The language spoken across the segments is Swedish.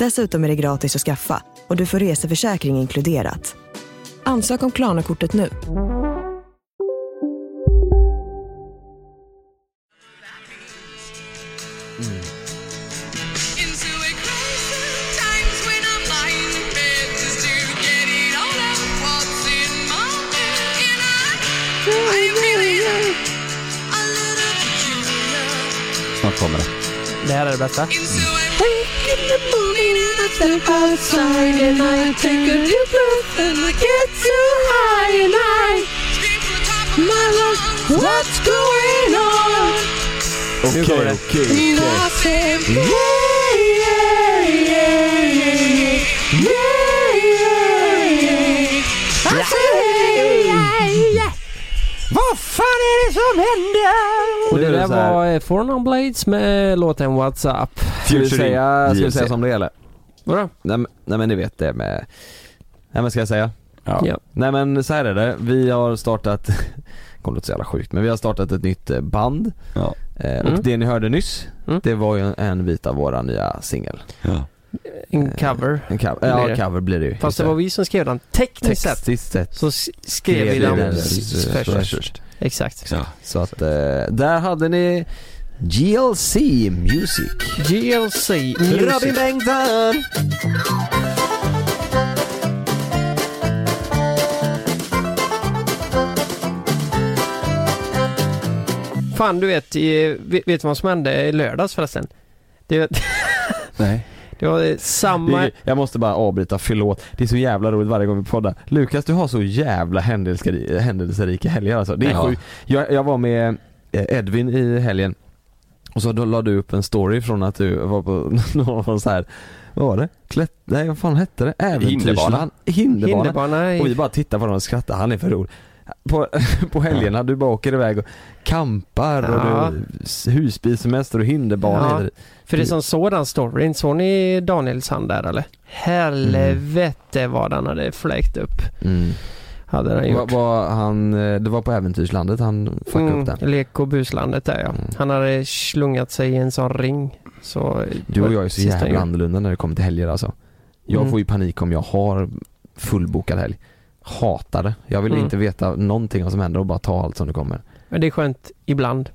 Dessutom är det gratis att skaffa och du får reseförsäkring inkluderat. Ansök om Klarna-kortet nu. Snart kommer det. Det här är det bästa. Nu kommer det. okej, okej. Vad fan är det som händer? Och det är det där var eh, Four Non Blades med låten What's Up. Ska vi säga, ska vi säga som det är eller? Vadå? Nej, men- nej men ni vet det med, nej men ska jag säga? Ja. Ja. Nej men så här är det, vi har startat, kommer låta så jävla sjukt, men vi har startat ett nytt eh, band Ja. eh, och Mm. det ni hörde nyss, Mm. det var ju en bit av våra nya singel. Ja. En cover. En cover, ja det. cover blir det ju. Fast det var vi som skrev den. Tekniskt sett så skrev vi Skrev den vi den s- först. Exakt. Ja. Så att, eh, där hade ni GLC Music. GLC Music. Bengtsson! Fan du vet, i, vet, du vad som hände i lördags förresten? Det, Nej. det var samma... Det Jag måste bara avbryta, förlåt. Det är så jävla roligt varje gång vi poddar. Lukas du har så jävla händelserika, helger alltså. Det är Ja. sjukt. Jag, jag var med eh, Edvin i helgen och så då la du upp en story från att du var på någon så här. vad var det? Klätt, nej vad fan hette det? Äventyrsland? Hinderbana. Hinderbana. Och vi bara tittar på honom och skrattar, han är för rolig. På, på helgerna, du bara åker iväg och kampar och Ja. du husbilsemester och hinderbana. Ja. det. För det som såg den storyn, såg ni Danielsson där eller? Helvete vad den hade fläkt upp. Mm. Hade Var, gjort. var han, eh, det var på Äventyrslandet han fuckade upp den. Lek och buslandet där ja. Mm. Han hade slungat sig i en sån ring. Så Du och jag är så jävla annorlunda när det kommer till helger alltså. Jag Mm. får ju panik om jag har fullbokad helg. Hatar det. Jag vill Mm. inte veta någonting vad som händer och bara ta allt som det kommer. Men det är skönt ibland.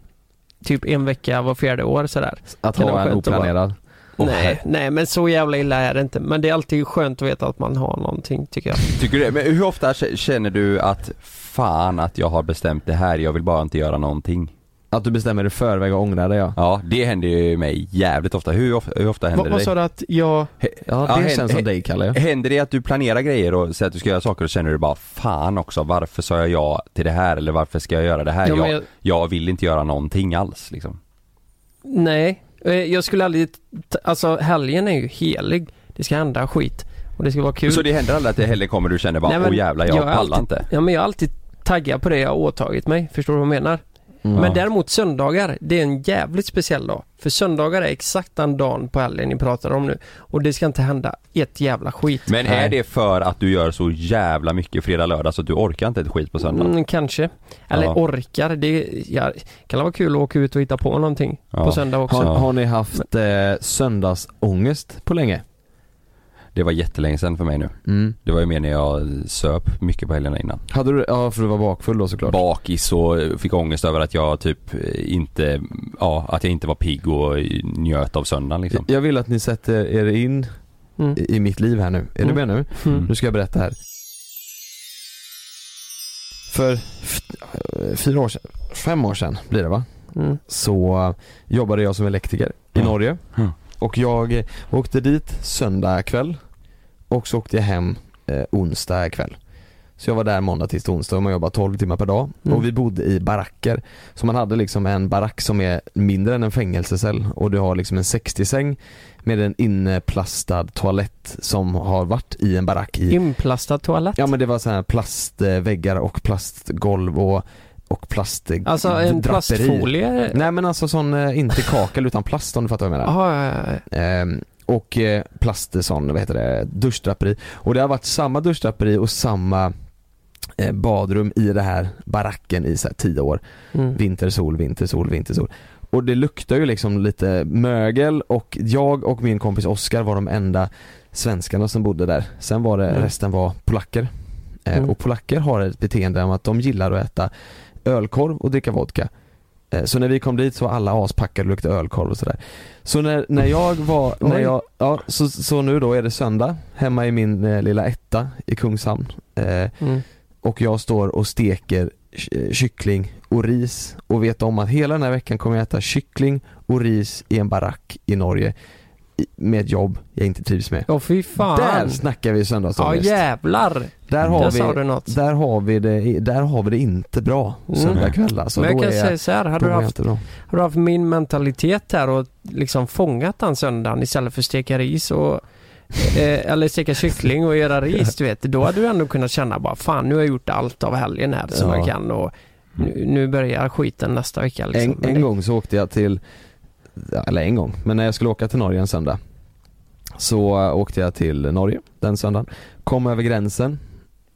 Typ en vecka var fjärde år sådär. Att ha en oplanerad. Nej, nej men så jävla illa är det inte. Men det är alltid skönt att veta att man har någonting tycker jag. Tycker du det? Men hur ofta känner du att fan att jag har bestämt det här, jag vill bara inte göra någonting? Att du bestämmer i förväg och ångrar dig ja. Ja, det händer ju mig jävligt ofta. Hur, of- hur ofta händer Vad, vad det sa dig? du att jag... Ja det Ja, känns hen- som dig Kalle. Händer det att du planerar grejer och säger att du ska göra saker och känner du bara fan också, varför sa jag ja till det här eller varför ska jag göra det här? Ja, jag, jag, jag vill inte göra någonting alls liksom. nej, jag skulle aldrig... Alltså helgen är ju helig. Det ska hända skit. Och det ska vara kul. Så det händer aldrig att det heller kommer du känner bara åh jävlar jag, jag pallar alltid- inte. Ja men jag är alltid taggad på det jag har åtagit mig. Förstår du vad jag menar? Mm. Men däremot söndagar, det är en jävligt speciell dag. För söndagar är exakt den dagen på helgen ni pratar om nu. Och det ska inte hända ett jävla skit. Men är det för att du gör så jävla mycket fredag, lördag så att du orkar inte ett skit på söndag? Mm, kanske. Eller Ja. orkar. Det ja, kan vara kul att åka ut och hitta på någonting Ja. på söndag också. Har, har ni haft eh, söndagsångest på länge? Det var jättelänge sedan för mig nu. Mm. Det var ju mer när jag söp mycket på helgerna innan. Hade du, ja för du var bakfull då såklart. Bakis och fick ångest över att jag typ inte, ja att jag inte var pigg och njöt av söndagen liksom. Jag vill att ni sätter er in Mm. i, mitt liv här nu. Är Mm. du med nu? Mm. Nu ska jag berätta här. För fyra år sedan, fem år sedan blir det va? Mm. så jobbade jag som elektriker i Ja. Norge. Mm. Och jag åkte dit söndag kväll och så åkte jag hem eh, onsdag kväll. Så jag var där måndag till onsdag och man jobbar 12 timmar per dag. Mm. Och vi bodde i baracker. Så man hade liksom en barack som är mindre än en fängelsecell och du har liksom en 60-säng med en inplastad toalett som har varit i en barack i Inplastad toalett? Ja men det var så här plastväggar och plastgolv och, och plast Alltså en draperi. plastfolie? Nej men alltså sån, eh, inte kakel utan plast om du fattar vad jag menar. Ja, ja, ja. Ehm, och eh, plast, sån, vad heter det, duschdraperi. Och det har varit samma duschdraperi och samma eh, badrum i det här baracken i så tio år. Mm. Vinter, sol, vinter, sol, vinter, sol. Och det luktar ju liksom lite mögel och jag och min kompis Oskar var de enda svenskarna som bodde där. Sen var det, Mm. resten var polacker. Eh, Mm. Och polacker har ett beteende om att de gillar att äta ölkorv och dricka vodka. Eh, Så när vi kom dit så var alla aspackade och luktade ölkorv och sådär. Så när, när jag var, när jag, ja så, så nu då är det söndag hemma i min eh, lilla etta i Kungshamn. Eh, Mm. och jag står och steker ky- kyckling och ris och vet om att hela den här veckan kommer jag äta kyckling och ris i en barack i Norge med ett jobb jag inte trivs med. Åh fy fan. Där snackar vi Ja söndagsångest. jävlar. där, har Där sa du vi, något. där, har vi det, där har vi det inte bra Mm. söndag kväll alltså. Men jag kan är säga så här, hade du, jag haft, hade du haft min mentalitet här och liksom fångat den söndagen istället för att steka ris och eh, eller steka kyckling och göra ris du vet. Då hade du ändå kunnat känna bara fan nu har jag gjort allt av helgen här som Ja. jag kan och nu, nu börjar skiten nästa vecka liksom. En, en gång så åkte jag till, ja, eller en gång, men när jag skulle åka till Norge en söndag så äh, åkte jag till Norge den söndagen, kom över gränsen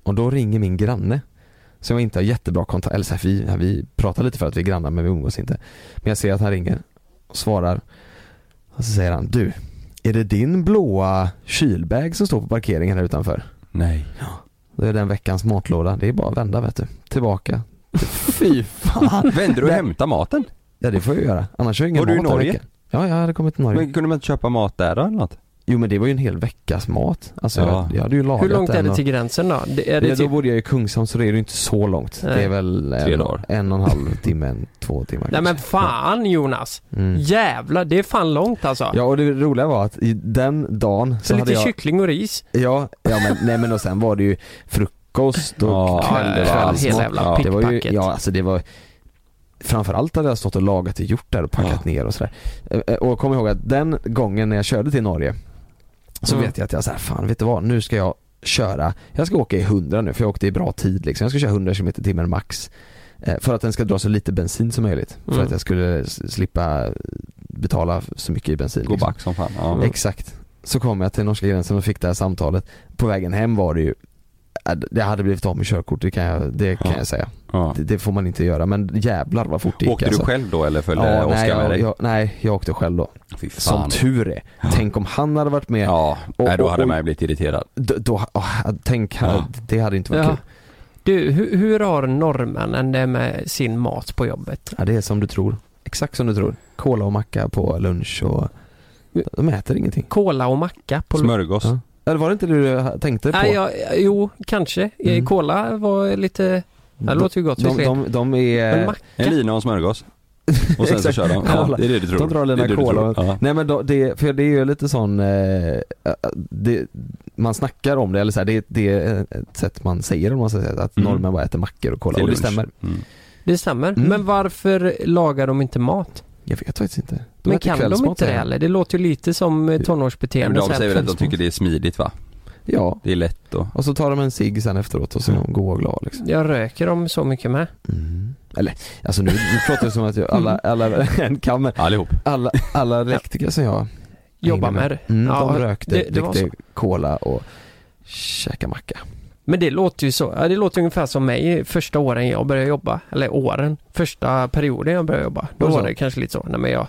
och då ringer min granne som jag inte har jättebra kontakt, eller så här, vi, ja, vi pratar lite för att vi är grannar men vi umgås inte. Men jag ser att han ringer och svarar och så säger han du, är det din blåa kylbag som står på parkeringen här utanför? Nej. Det är den veckans matlåda, det är bara att vända vet du, tillbaka. Fy fan! Vänder du och hämtar maten? Ja det får jag göra, annars har jag ingen Var du i mat Norge? Ja, jag hade kommit till Norge. Men kunde man inte köpa mat där då eller något? Jo men det var ju en hel veckas mat. Alltså Ja. jag, jag hade ju lagat Hur långt är det och- till gränsen då? Det, är det Ja, då typ, bodde jag i Kungshamn så det är ju inte så långt. Nej. Det är väl Tre en, dagar. en och en halv timme, en, två timmar nej men fan Jonas! Mm. Jävlar, det är fan långt alltså. Ja och det roliga var att i den dagen så, så hade lite jag kyckling och ris. Ja, ja men nej men och sen var det ju frukost och Ja, kväll, det var hela jävla Ja, Det var ju, ja alltså det var Framförallt hade jag stått och lagat och gjort där och packat ner och sådär. Eh, eh, Och kom ihåg att den gången när jag körde till Norge Så Mm. vet jag att jag så här, fan vet du vad, nu ska jag köra Jag ska åka i 100 nu för jag åkte i bra tid liksom. Jag ska köra 100 km timmen max eh, För att den ska dra så lite bensin som möjligt För Mm. att jag skulle slippa betala så mycket i bensin Gå liksom. back som fan. Ja. Exakt. Så kom jag till norska gränsen och fick det här samtalet. På vägen hem var det ju äh, det hade blivit av med körkort, det kan jag, det kan Ja. jag säga. Ja. Det, det får man inte göra, men jävlar vad fort det gick Åkte alltså. du själv då eller följde ja, Oskar nej, med jag, dig? jag, nej, jag åkte själv då. Som tur är. Tänk om han hade varit med. Ja, Och- nej, då hade man ju blivit irriterad. Då, då åh, tänk, Ja. det hade inte varit Ja. kul. Du, hur, hur har norrmännen det med sin mat på jobbet? Ja, det är som du tror. Exakt som du tror. Cola och macka på lunch och de äter ingenting. Cola och macka på Smörgås. Eller var det inte det du tänkte på? Nej, ja, jo, kanske. Eh, Mm. Cola var lite... Det låter ju gott de, de, de är... Men macka? En lina och en smörgås. Och sen så Exakt. kör de. Ja, det är det du tror. De drar lina det cola. Ja. Nej men då, det, för det är ju lite sån, eh, det, man snackar om det, eller så här, det, det är ett sätt man säger om man ska säga att Mm. norrmän bara äter mackor och cola, Till och det lunch. stämmer. Mm. Det stämmer. Mm. Men varför lagar de inte mat? Jag vet faktiskt inte. De Men kan de inte det de. heller? Det låter ju lite som eh, Men tonårsbeteende. de så här säger väl att de tycker det är smidigt va? Ja, Det är lätt och... och så tar de en cigg sen efteråt och så är de goa och glada liksom. Jag röker de så mycket med. Mm. Eller, alltså nu, nu pratar jag som att jag, alla, alla, en kam, men Allihop. alla, alla elektriker som jag Jobba hängde med det. Mm, Ja, de rökte, det- det var drickte cola och käkade macka. Men det låter ju så. Det låter ungefär som mig första åren jag började jobba. Eller åren. Första perioden jag började jobba. Då Var det kanske lite så. Nej, men jag,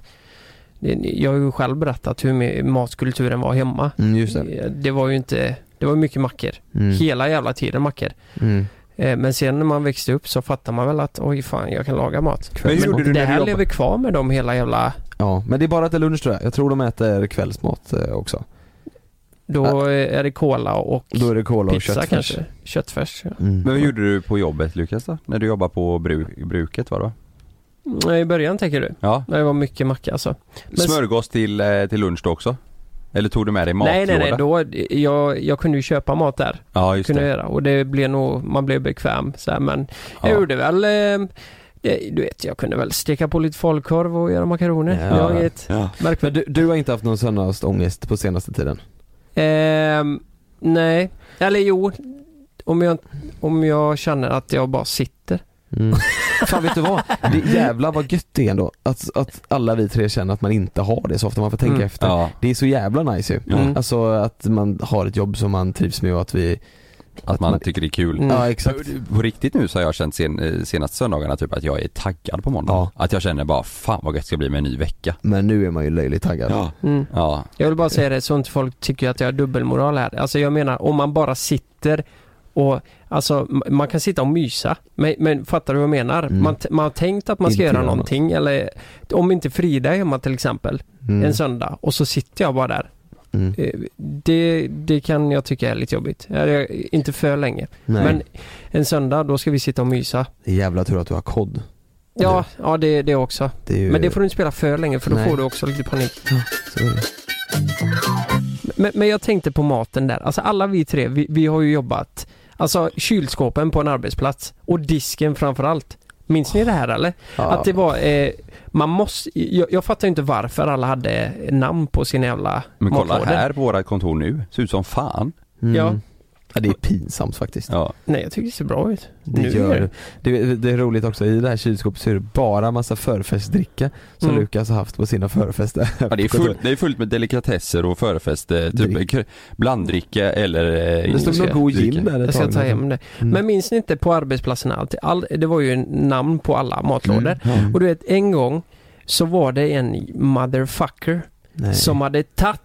jag har ju själv berättat hur matkulturen var hemma. Mm, det. Det var ju inte, det var mycket mackor. Mm. Hela jävla tiden mackor. Mm. Eh, Men sen när man växte upp så fattar man väl att oj fan jag kan laga mat. Men hur gjorde du det här lever kvar med dem hela jävla... Ja, men det är bara till lunch tror jag. Jag tror de äter kvällsmat eh, också. Då är det cola och Då är det cola och pizza köttfärs. kanske. Köttfärs. Ja. Mm. Men vad gjorde du på jobbet Lukas då? När du jobbade på bruk, bruket var det va? Nej, I början tänker du? Ja. Det var mycket macka alltså. Men- Smörgås till, eh, till lunch då också? Eller tog du med dig matlåda? Nej, nej, nej. Då, jag, jag kunde ju köpa mat där. Ja, just kunde det. göra. Och det blev nog, man blev bekväm så här, men Ja. jag gjorde väl eh, det, du vet, jag kunde väl steka på lite falukorv och göra makaroner. Ja. Det var inget Ja. Men du, du har inte haft någon söndagsångest på senaste tiden? Ehm, nej, eller jo. Om jag, om jag känner att jag bara sitter. Mm. Fan vet du vad? Det jävla vad gött det är ändå att, att alla vi tre känner att man inte har det så ofta, man får tänka Mm. efter. Ja. Det är så jävla nice ju. Mm. Alltså att man har ett jobb som man trivs med och att vi Att man tycker det är kul. Mm. Ja exakt. På riktigt nu så har jag känt sen, eh, senaste söndagarna typ att jag är taggad på måndag. Ja. Att jag känner bara fan vad gött det ska bli med en ny vecka. Men nu är man ju löjligt taggad. Ja. Mm. Ja. Jag vill bara säga det så inte folk tycker att jag har dubbelmoral här. Alltså jag menar om man bara sitter och Alltså man kan sitta och mysa men, men fattar du vad jag menar? Mm. Man, man har tänkt att man ska Inte göra göra någonting eller om inte Frida är hemma till exempel Mm. en söndag och så sitter jag bara där. Mm. Eh, Det, det kan jag tycka är lite jobbigt. Inte för länge. Nej. Men en söndag då ska vi sitta och mysa. Jävla tur att du har kod. Ja, ja det, det också. Det ju... Men det får du inte spela för länge för då Nej. får du också lite panik. det. Men, men jag tänkte på maten där. Alltså alla vi tre, vi, vi har ju jobbat Alltså kylskåpen på en arbetsplats och disken framförallt. Minns ni det här eller? Ja. Att det var, eh, man måste, jag, jag fattar inte varför alla hade namn på sina jävla Men kolla matlådor. här på våra kontor nu, ser ut som fan. Mm. Ja. Ja. det är pinsamt faktiskt. Ja. Nej jag tycker det ser bra ut. Det Nu gör är det. det. Det är roligt också, i det här kylskåpet så är det bara massa förfestdricka som Mm. Lukas har haft på sina förfester. Ja, det, är fullt, det är fullt med delikatesser och förfest, eh, typ blanddricka eller eh, Det stod någon god gin där Jag ska ta nu. hem det. Mm. Men minns ni inte på arbetsplatserna alltid? All, det var ju en namn på alla matlådor. Mm. Och du vet en gång så var det en motherfucker Nej. som hade tagit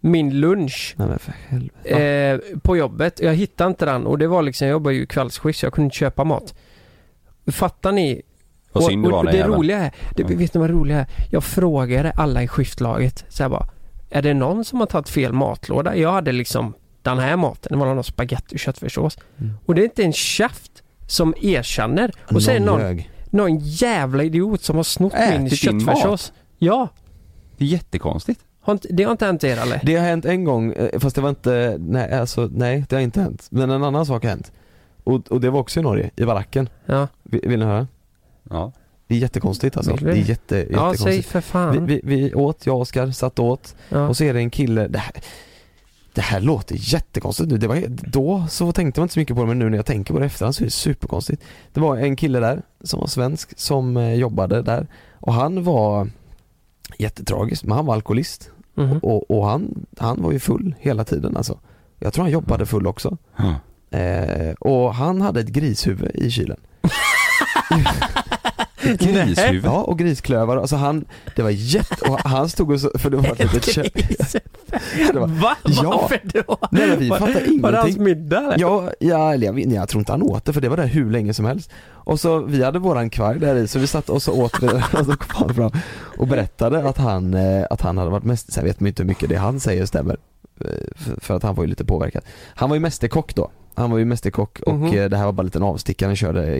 min lunch Nej men för helvete. eh, på jobbet. Jag hittade inte den och det var liksom, jag jobbade ju kvällsskift så jag kunde inte köpa mat. Fattar ni? Det var och den det jäveln. roliga är, det, Ja. vet ni vad det roliga är? Jag frågade alla i skiftlaget så här bara, är det någon som har tagit fel matlåda? Jag hade liksom den här maten, det var någon spagetti och köttfärssås. Mm. Och det är inte en käft som erkänner. Och så är det någon, någon jävla idiot som har snott min Ätit din köttfärssås. Ja, Det är jättekonstigt. Har inte, det har inte hänt er eller? Det har hänt en gång, eh, fast det var inte, nej alltså nej det har inte hänt. Men en annan sak har hänt. Och, och det var också i Norge, i baracken. Ja, Vill, vill ni höra? Ja. Det är jättekonstigt alltså. Det är jätte, ja säg jättekonstigt. för fan. vi, vi, vi åt, jag och Oskar satt och åt ja. och så är det en kille, det här, det här låter jättekonstigt nu. Det var, då så tänkte man inte så mycket på det men nu när jag tänker på det efterhand så är det superkonstigt. Det var en kille där som var svensk som eh, jobbade där och han var jättetragisk men han var alkoholist Mhm. och, och han, han var ju full hela tiden alltså. Jag tror han jobbade full också. Ja. Eh, och han hade ett grishuvud i kylen. Ett grishuvud. Ja och grisklövar, alltså han, det var jätte, och han stod och så, för det var ett litet var- Va? Ja. Varför då? Nej vi Var- fattar Var det hans ingenting. middag? eller? Ja, ja, eller jag, vet- jag tror inte han åt det för det var där hur länge som helst. Och så, vi hade våran kvarg där i så vi satt och så åt vi och så kom han fram och berättade att han, eh, att han hade varit mest, sen vet man inte hur mycket det han säger stämmer. Eh, För, att han var ju lite påverkad. Han var ju mästerkock då. Han var ju mästerkock och Mhm. eh, det här var bara en liten avstickare, han körde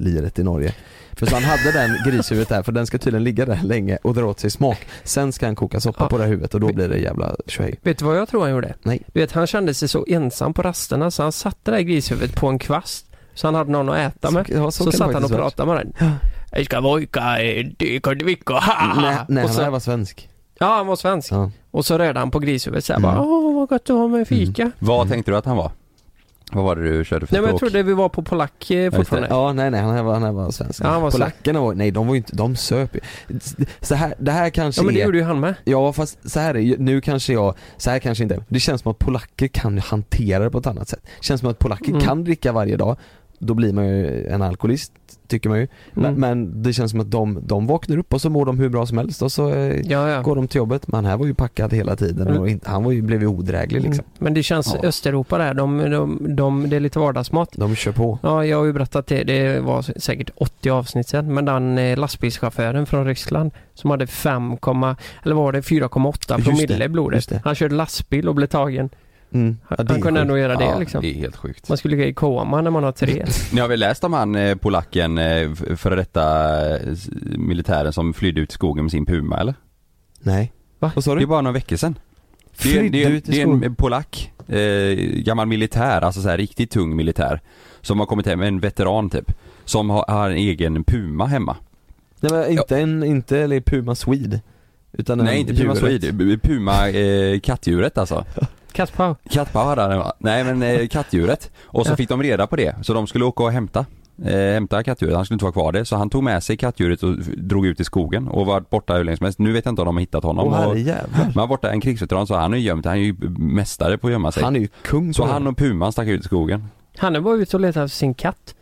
elliret i Norge. För så han hade den grishuvudet där för den ska tydligen ligga där länge och dra åt sig smak. Sen ska han koka soppa Ja. på det här huvudet och då blir det jävla tjohej. Vet du vad jag tror han gjorde? Nej. Du vet, han kände sig så ensam på rasterna så han satte det där grishuvudet på en kvast. Så han hade någon att äta med. Så- ja, så Så, satt han och pratade med den. Jag ska vojka, dyka, ha! Nej, nej och han så, här var svensk. Ja, han var svensk. Ja. Och så rörde han på grishuvudet såhär Mm. bara, åh vad gott att ha med fika. Vad tänkte du att han var? Vad var det du körde för Nej men jag trodde vi var på polack eh, fortfarande. Ja nej nej han var, han var svensk. Ja, han var Polackerna var, nej de var ju inte, de söp ju. Så här, det här kanske Ja men det är, gjorde ju han med. ja fast så här är nu kanske jag, så här kanske inte, det känns som att polacker kan hantera det på ett annat sätt. Det känns som att polacker Mm. kan dricka varje dag, då blir man ju en alkoholist tycker man ju. Men, Mm. men det känns som att de, de vaknar upp och så mår de hur bra som helst och så eh, Ja, ja. går de till jobbet. Men här var ju packad hela tiden och Mm. inte, han var ju, blev ju odräglig liksom. Mm. Men det känns Ja. Östeuropa där, de, de, de, det är lite vardagsmat. De kör på. Ja, jag har ju berättat det, det var säkert 80 avsnitt sedan, men den eh, lastbilschauffören från Ryssland som hade 5, eller var det, 4,8 Just promille i blodet. Han körde lastbil och blev tagen Mm. Ja, det han kunde ändå göra det ja, liksom. det är helt sjukt. Man skulle ligga i koma när man har tre. Ni har väl läst om han eh, polacken, eh, före detta eh, militären som flydde ut i skogen med sin puma eller? Nej. Va? Vad sa Det du? är bara några veckor sedan. Det är, det är, ut i det är skogen? en polack, eh, gammal militär, alltså så här riktigt tung militär. Som har kommit hem, en veteran typ. Som har, har en egen puma hemma. Nej men inte en, inte eller Puma Swede. Utan en Nej inte puma djuret. swede, puma eh, kattdjuret alltså. Kattpaus. Kattpaus hade han, va? nej men eh, kattdjuret. Och så Ja. fick de reda på det, så de skulle åka och hämta. Eh, hämta kattdjuret, han skulle inte vara kvar det. Så han tog med sig kattdjuret och f- drog ut i skogen och var borta hur länge som helst. Nu vet jag inte om de har hittat honom. Åh och, herrejävlar. men han var borta, en krigsveteran så han är ju gömt, han är ju mästare på att gömma sig. Han är ju kung så på det. han och puman stack ut i skogen. Han är bara ute och letar efter sin katt.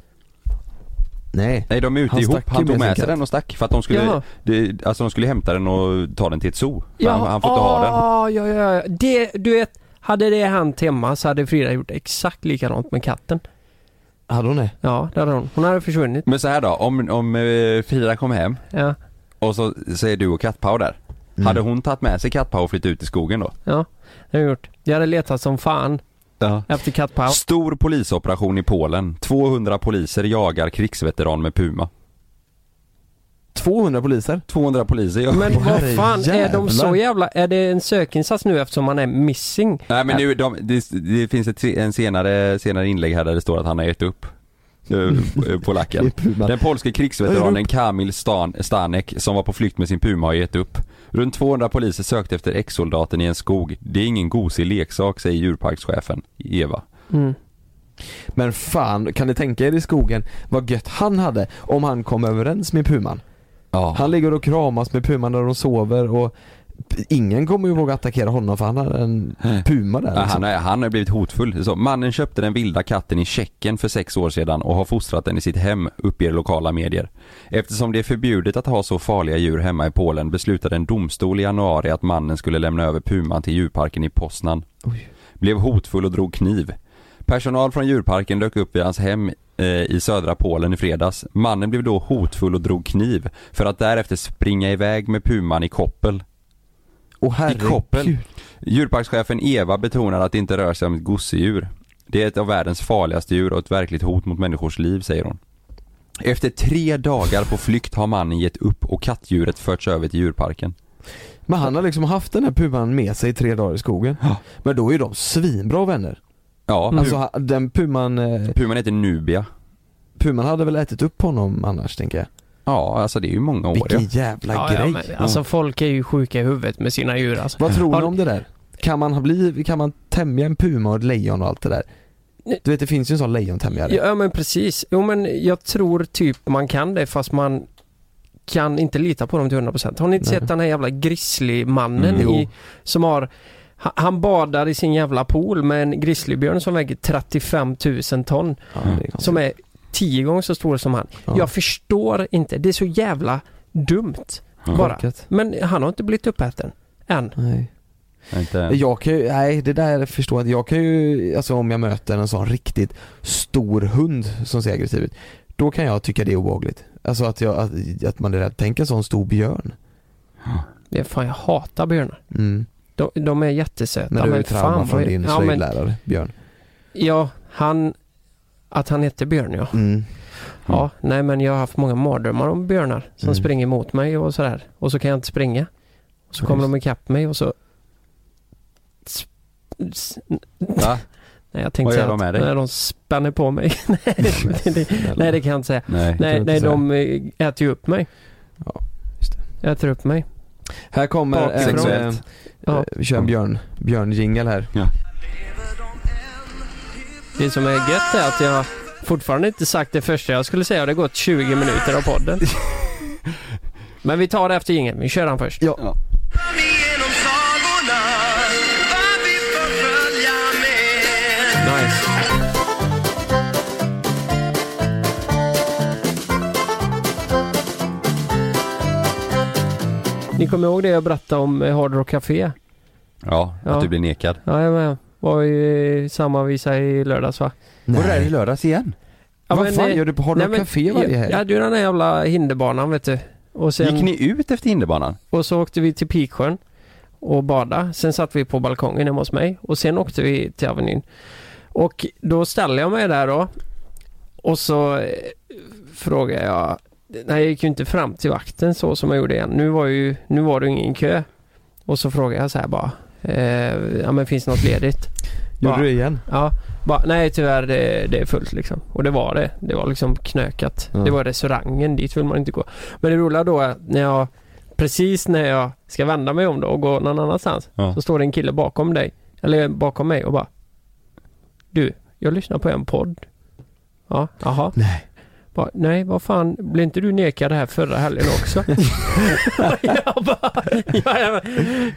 Nej. Nej de är ute Han ihop, stack ju han tog med sin med sig katt. den och stack för att de skulle, Jaha. det, alltså de skulle hämta den och ta den till ett zoo. För han, han får inte ha den. ah, Ja, ja, ja. Det, du vet, hade det hänt hemma så hade Frida gjort exakt likadant med katten. Hade hon det? Ja, det hade hon. Hon hade försvunnit. Men så här då, om, om eh, Frida kom hem Ja, och så, så är du och Kattpau där. Mm. Hade hon tagit med sig Kattpau och flyttat ut i skogen då? ja. Det har jag gjort. Jag hade letat som fan Ja. efter kattpaus. Stor polisoperation i Polen. 200 poliser jagar krigsveteran med puma. 200 poliser? 200 poliser jagar. Men vad fan, är de så jävla... Är det en sökinsats nu eftersom man är missing? Nej men nu, de, det, det finns ett, en senare, senare inlägg här där det står att han har gett upp. eh, Polacken. Är Puma. Den polske krigsveteranen Kamil Stan, Stanek som var på flykt med sin puma har gett upp. Runt 200 poliser sökte efter ex-soldaten i en skog. Det är ingen gosig leksak säger djurparkschefen Eva. Mm. Men fan, kan ni tänka er i skogen vad gött han hade om han kom överens med Puman? Ja. Han ligger och kramas med Puman när de sover och ingen kommer ju våga attackera honom för han har en. Puma där liksom. han, är, han har blivit hotfull. Så, mannen köpte den vilda katten i Tjeckien för sex år sedan och har fostrat den i sitt hem, uppger lokala medier. Eftersom det är förbjudet att ha så farliga djur hemma i Polen beslutade en domstol i januari att mannen skulle lämna över puman till djurparken i Poznan. Blev hotfull och drog kniv. Personal från djurparken dök upp vid hans hem i södra Polen i fredags. Mannen blev då hotfull och drog kniv för att därefter springa iväg med puman i koppel. Åh I koppel. herregud. Djurparkschefen Eva betonar att det inte rör sig om ett gosedjur. Det är ett av världens farligaste djur och ett verkligt hot mot människors liv, säger hon. Efter tre dagar på flykt har mannen gett upp och kattdjuret förts över till djurparken. Men han har liksom haft den här Puman med sig i tre dagar i skogen. Ja. Men då är ju de svinbra vänner. Ja, Alltså den Puman, eh, puman heter Nubia. Puman hade väl ätit upp honom annars tänker jag. Ja, alltså det är ju många år Vilken ja. jävla Ja, grej. ja, men, alltså folk är ju sjuka i huvudet med sina djur alltså. Vad tror Har- ni om det där? Kan man ha bli, kan man tämja en puma och ett lejon och allt det där? Du vet det finns ju en sån lejontämjare. Ja men precis. Jo men jag tror typ man kan det fast man kan inte lita på dem till 100%. Har ni inte Nej. sett den här jävla grizzlymannen Mm, i, som har ha- han badar i sin jävla pool med en grizzlybjörn som väger 35 000 ton. Konstigt. Som är tio gånger så stor som han. Ja. Jag förstår inte. Det är så jävla dumt. Ja. Bara. Men han har inte blivit uppäten. Än. Nej. Inte... Jag kan ju, nej det där förstår jag inte. Jag kan ju, alltså om jag möter en sån riktigt stor hund som ser aggressiv ut. Då kan jag tycka det är obehagligt. Alltså att, jag, att, att man är rädd. Tänk en sån stor björn. Det är fan jag hatar björnar. Mm. De, de är jättesöta. När du är men trauma från din ja, men, slöjdlärare, Björn. ja, han... Att han heter Björn ja. Mm. Ja, nej men jag har haft många mardrömmar om björnar som Mm. springer mot mig och sådär. Och så kan jag inte springa. Och så kommer just. de ikapp mig och så... Va? Nej jag tänkte Vad gör säga de att med dig? när de spänner på mig. nej, det, det, nej det kan jag inte säga. Nej. Nej, inte nej säga. de äter ju upp mig. Ja, just Äter upp mig. Här kommer en, eh, Ja. eh, vi kör en björn, björn här. Det som är gött är att jag fortfarande inte sagt det första jag skulle säga det har gått 20 minuter av podden. Men vi tar det efter ingen. Vi kör den först. Ja. Ja. Nice. Ni kommer ihåg det jag berättade om eh, Hard Rock Café? Ja, Ja. att du blir nekad. Ja, jag med. Var i samma visa i lördags va? Var det här i Nej. lördags igen? Ja, Vad men, fan eh, gör du på Har du nej, något men café varje helg? jag hade ju den här jävla hinderbanan vet du. Och, sen, Gick ni ut efter hinderbanan? och så åkte vi till Piksjön. och bada. Sen satt vi på balkongen hemma hos mig och sen åkte vi till Avenyn. Och då ställde jag mig där då och så eh, frågade jag Nej, jag gick ju inte fram till vakten så som jag gjorde igen. Nu var, ju, nu var det ingen kö. Och så frågade jag så här bara. Eh, ja men finns det något ledigt? Gjorde du det igen? Ja, bara, nej tyvärr det, det är fullt liksom. Och det var det. Det var liksom knökat. Ja. Det var restaurangen, dit vill man inte gå. Men det roliga då är när jag Precis när jag ska vända mig om då och gå någon annanstans Ja. så står det en kille bakom dig. Eller bakom mig och bara Du, jag lyssnar på en podd. Ja, jaha. Nej. Nej, vad fan, blev inte du nekad här förra helgen också? jag bara, ja, ja,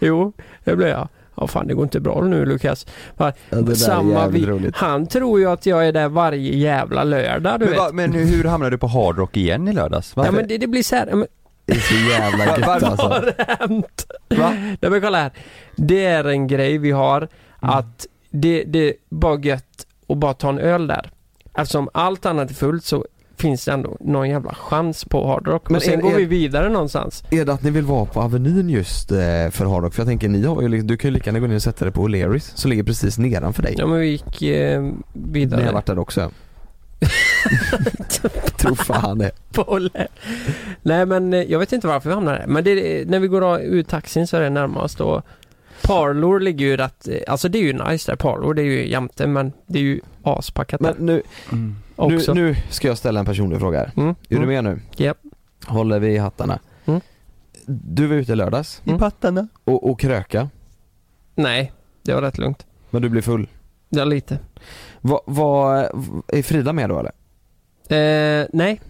jo, det blev jag. Ja fan det går inte bra nu Lukas. Bara, Ja, samma vi, han tror ju att jag är där varje jävla lördag du Men, vet. va, men hur hamnade du på Hard Rock igen i lördags? ja men det, det blir så här, men, Det är så jävla gött alltså. vad har hänt? Va? Nej men kolla här. Det är en grej vi har Mm. att det, det är bara gött att bara ta en öl där. Eftersom allt annat är fullt så finns det ändå någon jävla chans på Hard Rock. Men och sen är- går vi vidare någonstans. Är det att ni vill vara på Avenyn just eh, för Hardrock? För jag tänker ni har ju, du kan ju lika gärna gå ner och sätta dig på O'Learys som ligger precis nedanför dig. Ja men vi gick eh, Ni vidare. har varit där också. Tror fan det. Nej men eh, jag vet inte varför vi hamnade där. Men det, när vi går ur taxin så är det närmast och Parlor ligger ju rätt, eh, alltså det är ju nice där Parlor, det är ju jämte men det är ju aspackat Men där nu, Mm. Nu, också. nu ska jag ställa en personlig fråga här. Mm, Är du mm. med nu? Japp. Håller vi i hattarna. Mm. Du var ute i lördags Mm. pattarna. och, och kröka, Nej, det var rätt lugnt. men du blev full. Ja lite. Vad, vad, är Frida med då eller? Eh, nej.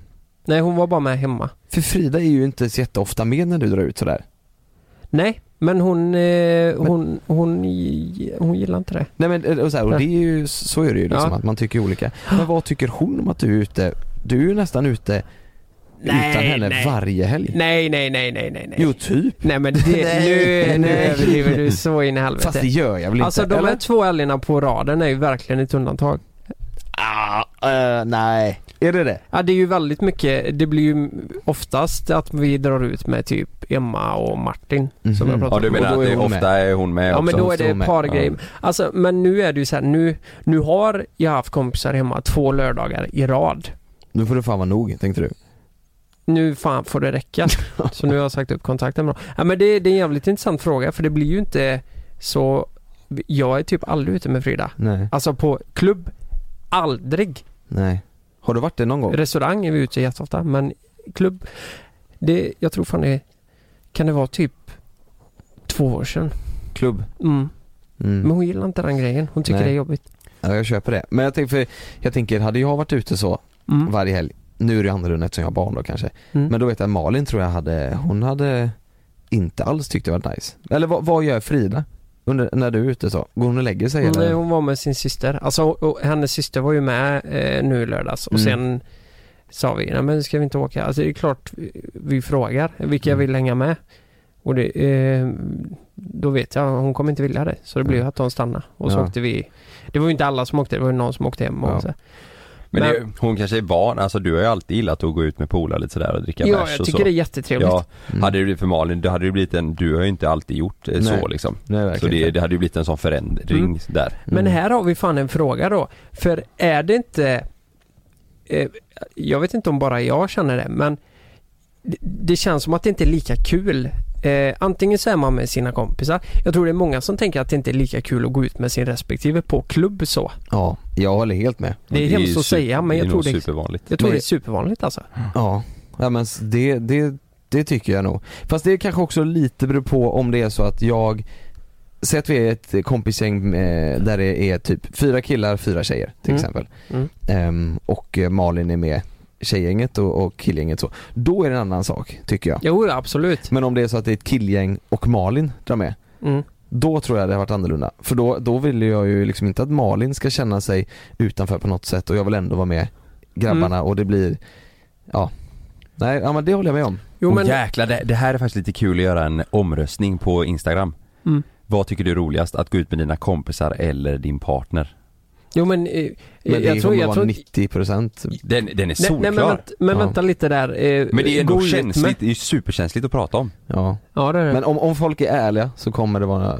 Nej hon var bara med hemma. För Frida är ju inte så jätteofta med när du drar ut sådär. Nej, men hon, eh, hon, hon, gi- hon gillar inte det. Nej men och så, här, och det är ju, så är det ju liksom Ja. att man tycker olika. Men vad tycker hon om att du är ute? Du är ju nästan ute utan henne nej. varje helg. Nej, nej, nej, nej, nej, nej. Jo typ. Nej men det, Nej, nu, nu nej. överdriver du så in i helvete. Fast det gör jag väl Alltså inte? de här eller? två älgarna på raden är ju verkligen ett undantag. Ah, eh, nej. Är det det? Ja det är ju väldigt mycket, det blir ju oftast att vi drar ut med typ Emma och Martin. Som Mhm. jag pratat Ja du om. menar att är det hon ofta är hon med Ja också? men då är det med. ett par Ja. grejer. Alltså men nu är det ju så här, nu, nu har jag haft kompisar hemma två lördagar i rad. Nu får det fan vara nog, tänkte du. Nu fan får det räcka. så nu har jag sagt upp kontakten med dem. Ja men det, det är en jävligt intressant fråga för det blir ju inte så Jag är typ aldrig ute med Frida. Nej, Alltså på klubb, aldrig. nej. Har du varit det någon gång? Restaurang är vi ute jätteofta men klubb, det, jag tror fan det kan det vara typ två år sedan. Klubb? Mm. Mm. Men hon gillar inte den grejen. Hon tycker Nej. det är jobbigt. Ja, jag köper det. Men jag tänker, för, jag tänker, hade jag varit ute så Mm. varje helg, nu är det annorlunda eftersom jag har barn då kanske, Mm. men då vet jag att Malin tror jag hade, hon hade inte alls tyckt det var nice. Eller vad, vad gör Frida? Under, när du är ute så? Går hon och lägger sig eller? eh, hon var med sin syster. Alltså och hennes syster var ju med eh, nu i lördags och Mm. sen sa vi, nej men ska vi inte åka? Alltså det är klart vi- frågar vilka Mm. vill hänga med. Och det, eh, då vet jag, hon kommer inte vilja det. Så det blev att de stannade. Och så Ja. åkte vi. Det var ju inte alla som åkte, det var ju någon som åkte hem och Ja. så. Men det, Men- hon kanske är van, alltså du har ju alltid gillat att gå ut med polare lite sådär och dricka Ja, bärs jag och tycker så. det är jättetrevligt. Ja, Mm. hade det blivit för Malin, då hade det blivit en, du har ju inte alltid gjort eh, Nej. så liksom. Nej, Så det, det hade ju blivit en sån förändring Mm. där. Men Mm. här har vi fan en fråga då. För är det inte... Eh, jag vet inte om bara jag känner det, men det, det känns som att det inte är lika kul. Eh, antingen så är man med sina kompisar. Jag tror det är många som tänker att det inte är lika kul att gå ut med sin respektive på klubb så. Ja, jag håller helt med. Det är ju hemskt att super- säga men jag det är tror det, supervanligt. jag tror det är supervanligt alltså. Ja, ja men det, det, det tycker jag nog. Fast det kanske också lite beror på om det är så att jag Säg att vi är ett kompisgäng där det är typ fyra killar, fyra tjejer till Mm. exempel. Mm. Ehm, och Malin är med tjejgänget och, och killgänget så. Då är det en annan sak, tycker jag. Jo, absolut. Men om det är så att det är ett killgäng och Malin drar med, Mm. då tror jag det har varit annorlunda. För då, då vill jag ju liksom inte att Malin ska känna sig utanför på något sätt och jag vill ändå vara med grabbarna Mm. och det blir, ja. Nej, ja men det håller jag med om. Jo och men... jäklar, det, det här är faktiskt lite kul att göra en omröstning på Instagram. Mm. Vad tycker du är roligast? Att gå ut med dina kompisar eller din partner? Jo men, eh, Men det jag tror, kommer jag vara tror 90% Den, den är solklar. nej men, vänta, men Ja. vänta lite där. Eh, Men det är ändå känsligt, Med, det är ju superkänsligt att prata om. Ja. ja det är det. Men om, om folk är ärliga så kommer det vara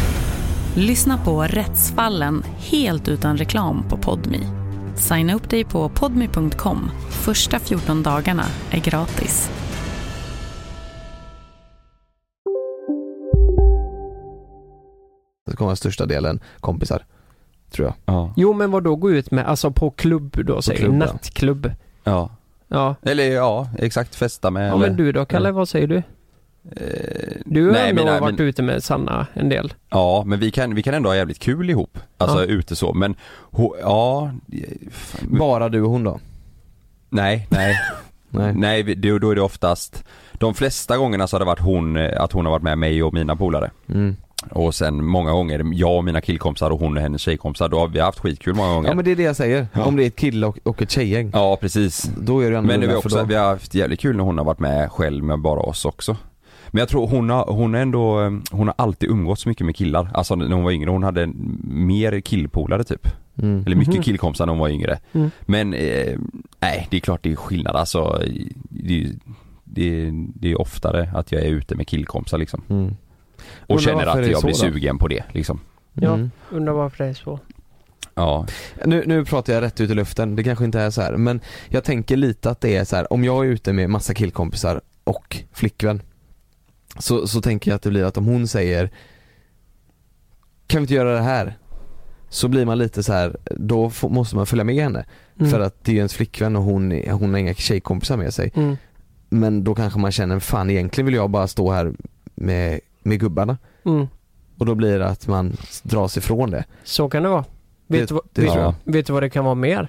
Lyssna på Rättsfallen helt utan reklam på Podmi. Signa upp dig på podmi.com. Första 14 dagarna är gratis. så kommer största delen kompisar. Tror jag. Ja. Jo men vad då gå ut med, alltså på klubb då säger klubb, ja. Nattklubb. Ja. Ja. Eller ja, exakt festa med Ja eller, men du då Kalle, vad säger du? Du har nej, ändå men- varit men- ute med Sanna en del. Ja, men vi kan, vi kan ändå ha jävligt kul ihop. Alltså Ja. ute så, men ho, ja... fan, Bara du och hon då? Nej, nej. Nej. nej, vi- då, då är det oftast De flesta gångerna så har det varit hon, eh, att hon har varit med mig och mina polare. Mm. Och sen många gånger jag och mina killkompisar och hon och hennes tjejkompisar, då har vi haft skitkul många gånger. Ja men det är det jag säger. Ja. Om det är ett kille och, och ett tjejgäng. Ja precis. Då är det Men vi annorlunda har, för också, då- vi har haft jävligt kul när hon har varit med själv med bara oss också. Men jag tror hon har, hon är ändå, eh, hon har alltid umgåtts mycket med killar. Alltså när hon var yngre, hon hade mer killpolare typ. Mm. Eller mycket Mhm. killkompisar när hon var yngre. Mm. Men, eh, nej det är klart det är skillnad alltså. Det, är- det, det är oftare att jag är ute med killkompisar liksom. Mm. Och Undrar känner att jag blir då? sugen på det liksom. Ja, Mm. undrar varför det är så. Ja. Nu, nu pratar jag rätt ut i luften, det kanske inte är så här, men jag tänker lite att det är så här, om jag är ute med massa killkompisar och flickvän så, så tänker jag att det blir att om hon säger Kan vi inte göra det här? Så blir man lite så här, då får, måste man följa med henne Mm. För att det är ju ens flickvän och hon, hon har inga tjejkompisar med sig Mm. Men då kanske man känner, fan egentligen vill jag bara stå här med, med gubbarna Mm. Och då blir det att man dras ifrån det Så kan det vara. Det- vet, du, vad- det vet, jag. vet du vad det kan vara mer?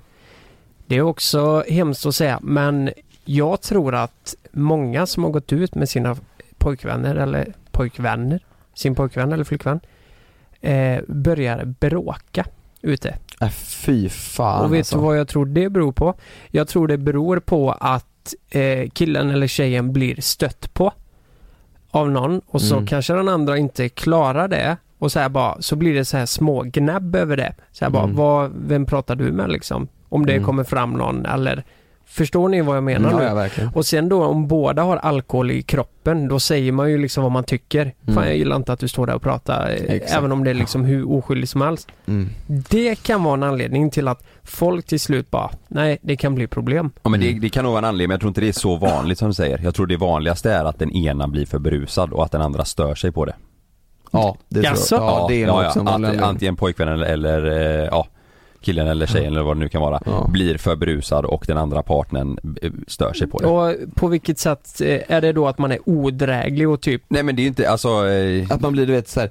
Det är också hemskt att säga, men jag tror att många som har gått ut med sina pojkvänner eller pojkvänner, sin pojkvän eller flickvän, eh, börjar bråka ute. Äh, fy fan Och vet alltså. du vad jag tror det beror på? Jag tror det beror på att eh, killen eller tjejen blir stött på av någon och så Mm. kanske den andra inte klarar det och så här bara, så blir det så här små gnabb över det. Så här bara, Mm. vad, vem pratar du med liksom? Om det Mm. kommer fram någon eller Förstår ni vad jag menar Ja, nu? ja, verkligen. Och sen då om båda har alkohol i kroppen, då säger man ju liksom vad man tycker. Fan Mm. jag gillar inte att du står där och pratar, Exakt. även om det är liksom hur oskyldigt som helst. Mm. Det kan vara en anledning till att folk till slut bara, nej det kan bli problem. Ja men Mm. det, det kan nog vara en anledning, men jag tror inte det är så vanligt som du säger. Jag tror det vanligaste är att den ena blir för berusad och att den andra stör sig på det. Ja, det tror jag. Ja, det är ja, ja, anledning. Antingen pojkvännen eller, eller eh, ja, killen eller tjejen eller vad det nu kan vara. Ja. Blir för berusad och den andra partnern eh, stör sig på det. Och på vilket sätt eh, är det då att man är odräglig och typ Nej men det är ju inte, alltså eh, Att man blir du vet så här,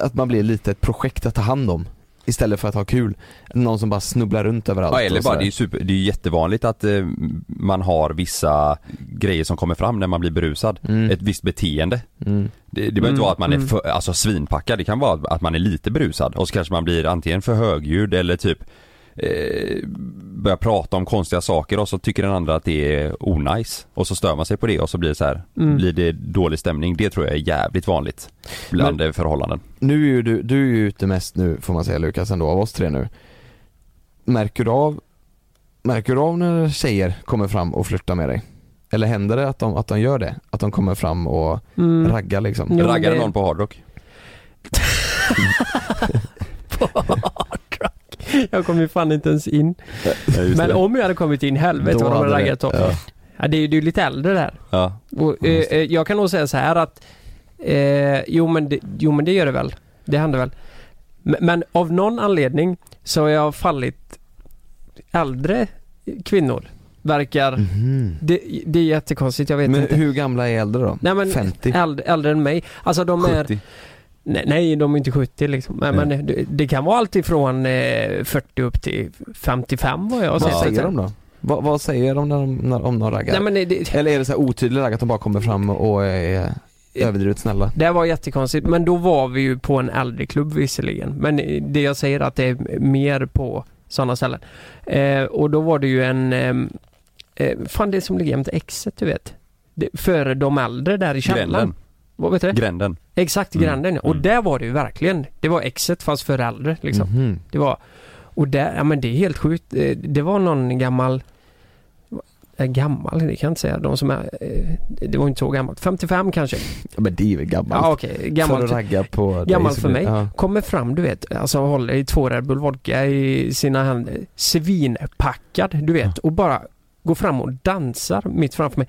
att man blir lite ett projekt att ta hand om Istället för att ha kul Någon som bara snubblar runt överallt Ja eller bara, det är ju super, det är jättevanligt att eh, man har vissa grejer som kommer fram när man blir berusad. Mm. Ett visst beteende. Mm. Det, det behöver Mm, inte vara att man är mm. för, alltså svinpackad, det kan vara att man är lite berusad och så kanske man blir antingen för högljudd eller typ eh, börjar prata om konstiga saker och så tycker den andra att det är onajs och så stör man sig på det och så blir det så här, Mm. blir det dålig stämning. Det tror jag är jävligt vanligt bland eh, förhållanden. Nu är ju du, du är ju ute mest nu får man säga Lukas ändå av oss tre nu. Märker du av, märker du av när tjejer kommer fram och flörtar med dig? Eller händer det att de, att de gör det? Att de kommer fram och Mm. raggar liksom? Jo, Raggar det- någon på hardrock? Jag kom ju fan inte ens in. Men om jag hade kommit in, helvete Då vad de hade det- raggat åt ja. Ja, det är ju det är lite äldre där. Ja. Och, eh, eh, jag kan nog säga så här att eh, jo, men det, jo men det gör det väl. Det händer väl. Men, men av någon anledning så har jag fallit äldre kvinnor. Verkar... Mhm. Det, det är jättekonstigt, jag vet Men inte. hur gamla är äldre då? Nej, men 50? Äldre, äldre än mig. Alltså de är... 70? Nej, nej, de är inte 70 liksom. Men, Nej. men det, det kan vara allt ifrån eh, 40 upp till 55 vad jag har Vad säger de då? Vad, vad säger de när de, när, om de raggar? Nej, men det, Eller är det så här otydlig ragg att de bara kommer fram och är överdrivet snälla? det var jättekonstigt. Men då var vi ju på en äldreklubb visserligen. Men det jag säger att det är mer på sådana ställen. Eh, och då var det ju en... ehm, Eh, fan det som ligger jämte exet du vet. Det, för de äldre där i källaren. Vad vet du? Gränden. Exakt, Mm. gränden ja. Och Mm. där var det ju verkligen. Det var exet fast för äldre liksom. Mhm. Det var, och där, ja men det är helt sjukt. Eh, Det var någon gammal, eh, gammal, det kan jag inte säga. De som är, eh, det var inte så gammalt. 55 kanske. Ja, men det är väl gammalt. Ja För gammalt. att ragga på Gammalt för mig. Ja. Kommer fram du vet, alltså håller i två Red Bull vodka i sina händer. Svinpackad du vet och bara går fram och dansar mitt framför mig.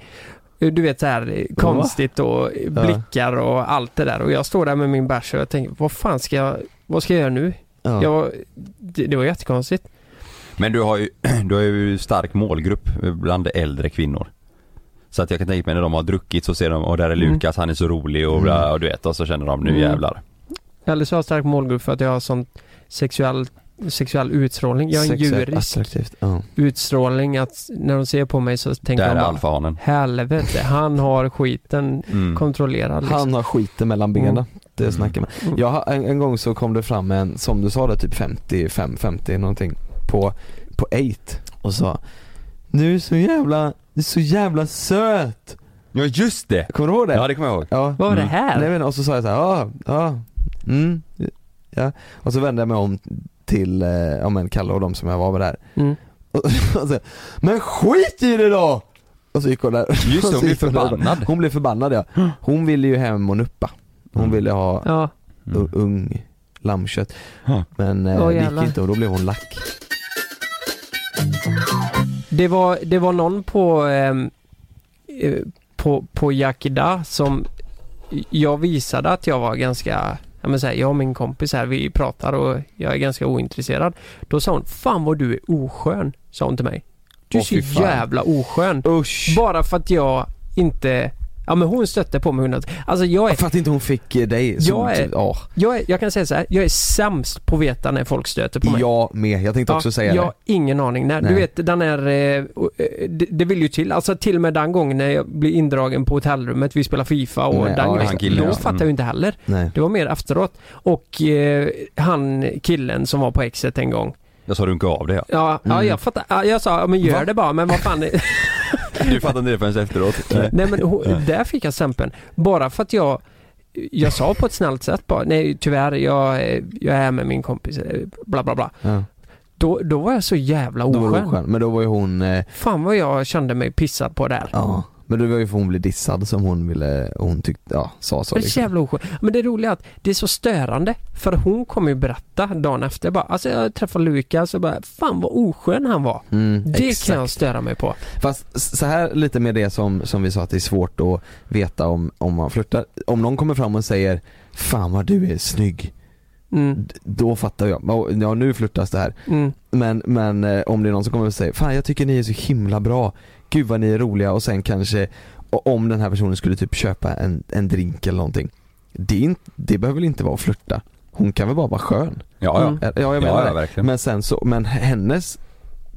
Eh, Du vet så här eh, konstigt och blickar och allt det där och jag står där med min bärs och jag tänker vad fan ska jag, vad ska jag göra nu? Ja. Jag, det, det var jättekonstigt. Men du har ju, du har ju stark målgrupp bland äldre kvinnor. Så att jag kan tänka mig när de har druckit så ser de, och där är Mm. Lukas, han är så rolig och, bla, och du vet och så känner de nu Mm. jävlar. Eller så har jag stark målgrupp för att jag har sån sexuell, sexuell utstrålning. Jag är en Sexuellt djurisk attraktivt. Ja. utstrålning att när de ser på mig så tänker Där de är bara alfahanen. Helvete, han har skiten Mm. kontrollerad liksom. Han har skiten mellan benen. Mm. Det Mm. snackar man. Mm. Jag har, en, en gång så kom det fram en, som du sa det, typ 55, 50 någonting på, på 8 och sa Du är så jävla, du är så jävla söt! Ja just det! Kommer du ihåg det? Ja det kommer jag ihåg. Ja. Vad var det Mm. här? Nej men och så sa jag så här, ja, ja, mm, ja. Och så vände jag mig om till, eh, ja men Kalle och de som jag var med där. Mm. Och, och så, men skit i det då! Och så gick hon där. Just det, hon blev förbannad. Hon blev förbannad ja. Hon ville ju hem och nuppa. Hon Mm. ville ha Ja, u- ung lammkött. Men eh, det gick inte och då blev hon lack. det var, det var någon på, ehm, eh, på, på Yakida som jag visade att jag var ganska, ja men så här, jag och min kompis här, vi pratar och jag är ganska ointresserad. Då sa hon, fan vad du är oskön, sa hon till mig. Du är så jävla oskön. Usch! Bara för att jag inte, ja men hon stötte på mig hundrat. Alltså jag är För att inte hon fick eh, dig. Så, Jag är- ja, Jag, är, jag kan säga så här, jag är sämst på att veta när folk stöter på mig. jag med. Jag tänkte också säga jag det. har ingen aning. När, du Nej. vet den är, eh, eh, det, det vill ju till, alltså till och med den gången när jag blir indragen på hotellrummet, vi spelar FIFA och Nej, den ja, grejen, han killen, då ja. fattar Mm. jag ju inte heller. Nej. Det var mer efteråt. Och eh, han killen som var på exet en gång. Jag sa runka av det ja. Ja, ja Mm. jag fattar. Ja, jag sa, ja, men gör Va? det bara, men vad fan. Du fattar inte det förrän efteråt. nej men där fick jag stämpeln. Bara för att jag jag sa på ett snällt sätt bara, nej tyvärr, jag, jag är med min kompis, eh, bla bla bla. Ja. Då, då var jag så jävla oskön. Men då var ju hon, eh, Fan vad jag kände mig pissad på där. ja. Men det var ju för hon blev dissad som hon ville, hon tyckte, ja sa så Det är så liksom. jävla oskön. Men det roliga är att det är så störande. För hon kommer ju berätta dagen efter bara, alltså jag träffade Lukas och bara, fan vad oskön han var. Mm, Det exakt. kan jag störa mig på. Fast så här lite med det som, som vi sa att det är svårt att veta om, om man flörtar. Om någon kommer fram och säger Fan vad du är snygg. Mm, Då fattar jag, "Ja, ja nu flörtas det här. mm, Men, men eh, om det är någon som kommer och säger Fan jag tycker ni är så himla bra. Gud vad ni är roliga och sen kanske om den här personen skulle typ köpa en, en drink eller någonting. Det, är inte, det behöver väl inte vara att flörta. Hon kan väl bara vara skön? Ja ja. Mm. Ja jag menar Ja, ja verkligen. Men sen så, men hennes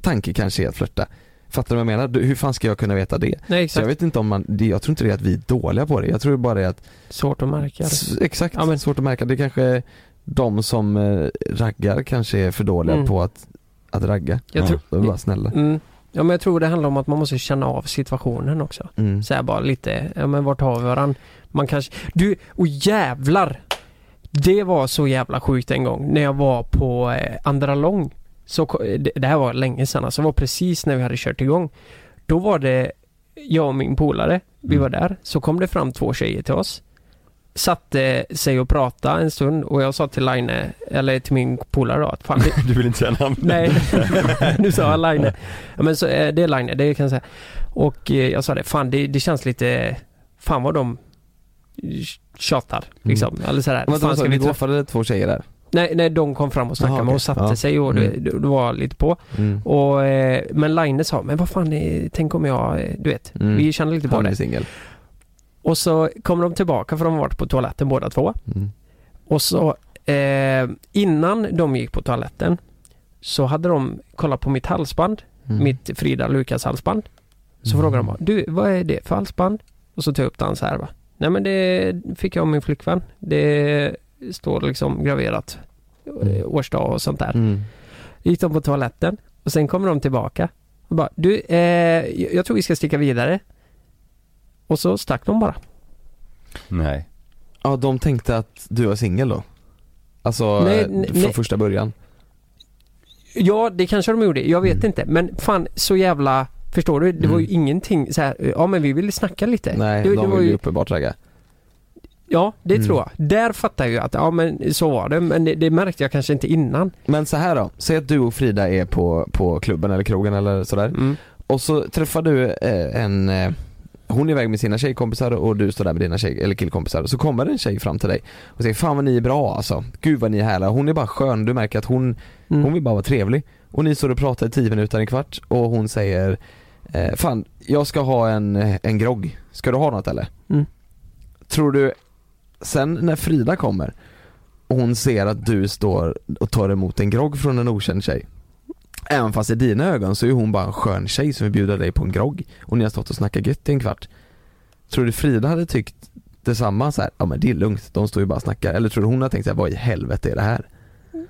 tanke kanske är att flörta. Fattar du vad jag menar? Du, Hur fan ska jag kunna veta det? nej Så jag exakt. vet inte om man, det, jag tror inte det är att vi är dåliga på det. Jag tror bara det är att, Svårt att märka det. exakt, Ja, men- svårt att märka. Det kanske de som eh, raggar kanske är för dåliga Mm. på att att ragga. Jag tror- De är bara snälla. Mm. Ja men jag tror det handlar om att man måste känna av situationen också. Mm. Så här bara lite, ja men vart har vi varann? Man kanske, du, och jävlar! Det var så jävla sjukt en gång när jag var på eh, Andra Lång. Så, ko- det, det här var länge sedan alltså, det var precis när vi hade kört igång. Då var det jag och min polare, vi var där, så kom det fram två tjejer till oss. Satte sig och pratade en stund och jag sa till Line, eller till min polare då att fan det, Du vill inte säga namn? Nej, nu sa jag Line. Ja, men så, eh, det är Line, det kan jag säga. Och eh, jag sa det, fan det, det känns lite, fan vad de tjatar liksom. Eller sådär. Men Fan, ska vi träffade två tjejer där? Nej, nej, de kom fram och snackade med och satte Ja. sig och det, Mm. det, det var lite på. Mm. Och, eh, men Line sa, men vad fan, tänk om jag, du vet, Mm. vi känner lite på Han är det. singel. Och så kommer de tillbaka för de har varit på toaletten båda två. Mm. Och så eh, innan de gick på toaletten så hade de kollat på mitt halsband, Mm. mitt Frida Lukas halsband. Så frågade de bara, du vad är det för halsband? Och så tog jag upp den så här va. Nej men det fick jag av min flickvän. Det står liksom graverat eh, årsdag och sånt där. Mm. Gick de på toaletten och sen kommer de tillbaka och bara, du eh, jag jag tror vi ska sticka vidare. Och så stack de bara. Nej. Ja, de tänkte att du var singel då? Alltså, Nej, eh, nej, från nej. första början? Ja, det kanske de gjorde. Jag vet Mm. inte. Men fan, så jävla... Förstår du? Det var ju Mm. ingenting så här. ja men vi ville snacka lite. Nej, det, de det var ju, uppenbart ragga. Ja, det Mm. tror jag. Där fattar jag ju att, ja men så var det. Men det, det märkte jag kanske inte innan. Men så här då, säg att du och Frida är på, på klubben eller krogen eller sådär. Mm. Och så träffar du eh, en, eh, hon är iväg med sina tjejkompisar och du står där med dina tjej, eller killkompisar. Så kommer en tjej fram till dig och säger Fan vad ni är bra alltså. Gud vad ni är härliga. Hon är bara skön, du märker att hon, Mm. hon vill bara vara trevlig. Och ni står och pratar i 10 minuter, en kvart och hon säger eh, Fan, jag ska ha en, en grogg. Ska du ha något eller? Mm. Tror du, sen när Frida kommer och hon ser att du står och tar emot en grogg från en okänd tjej Även fast i dina ögon så är hon bara en skön tjej som vill bjuda dig på en grogg och ni har stått och snackat gött i en kvart Tror du Frida hade tyckt detsamma så här, ja men det är lugnt, de står ju bara och snackar Eller tror du hon hade tänkt så här, vad i helvete är det här?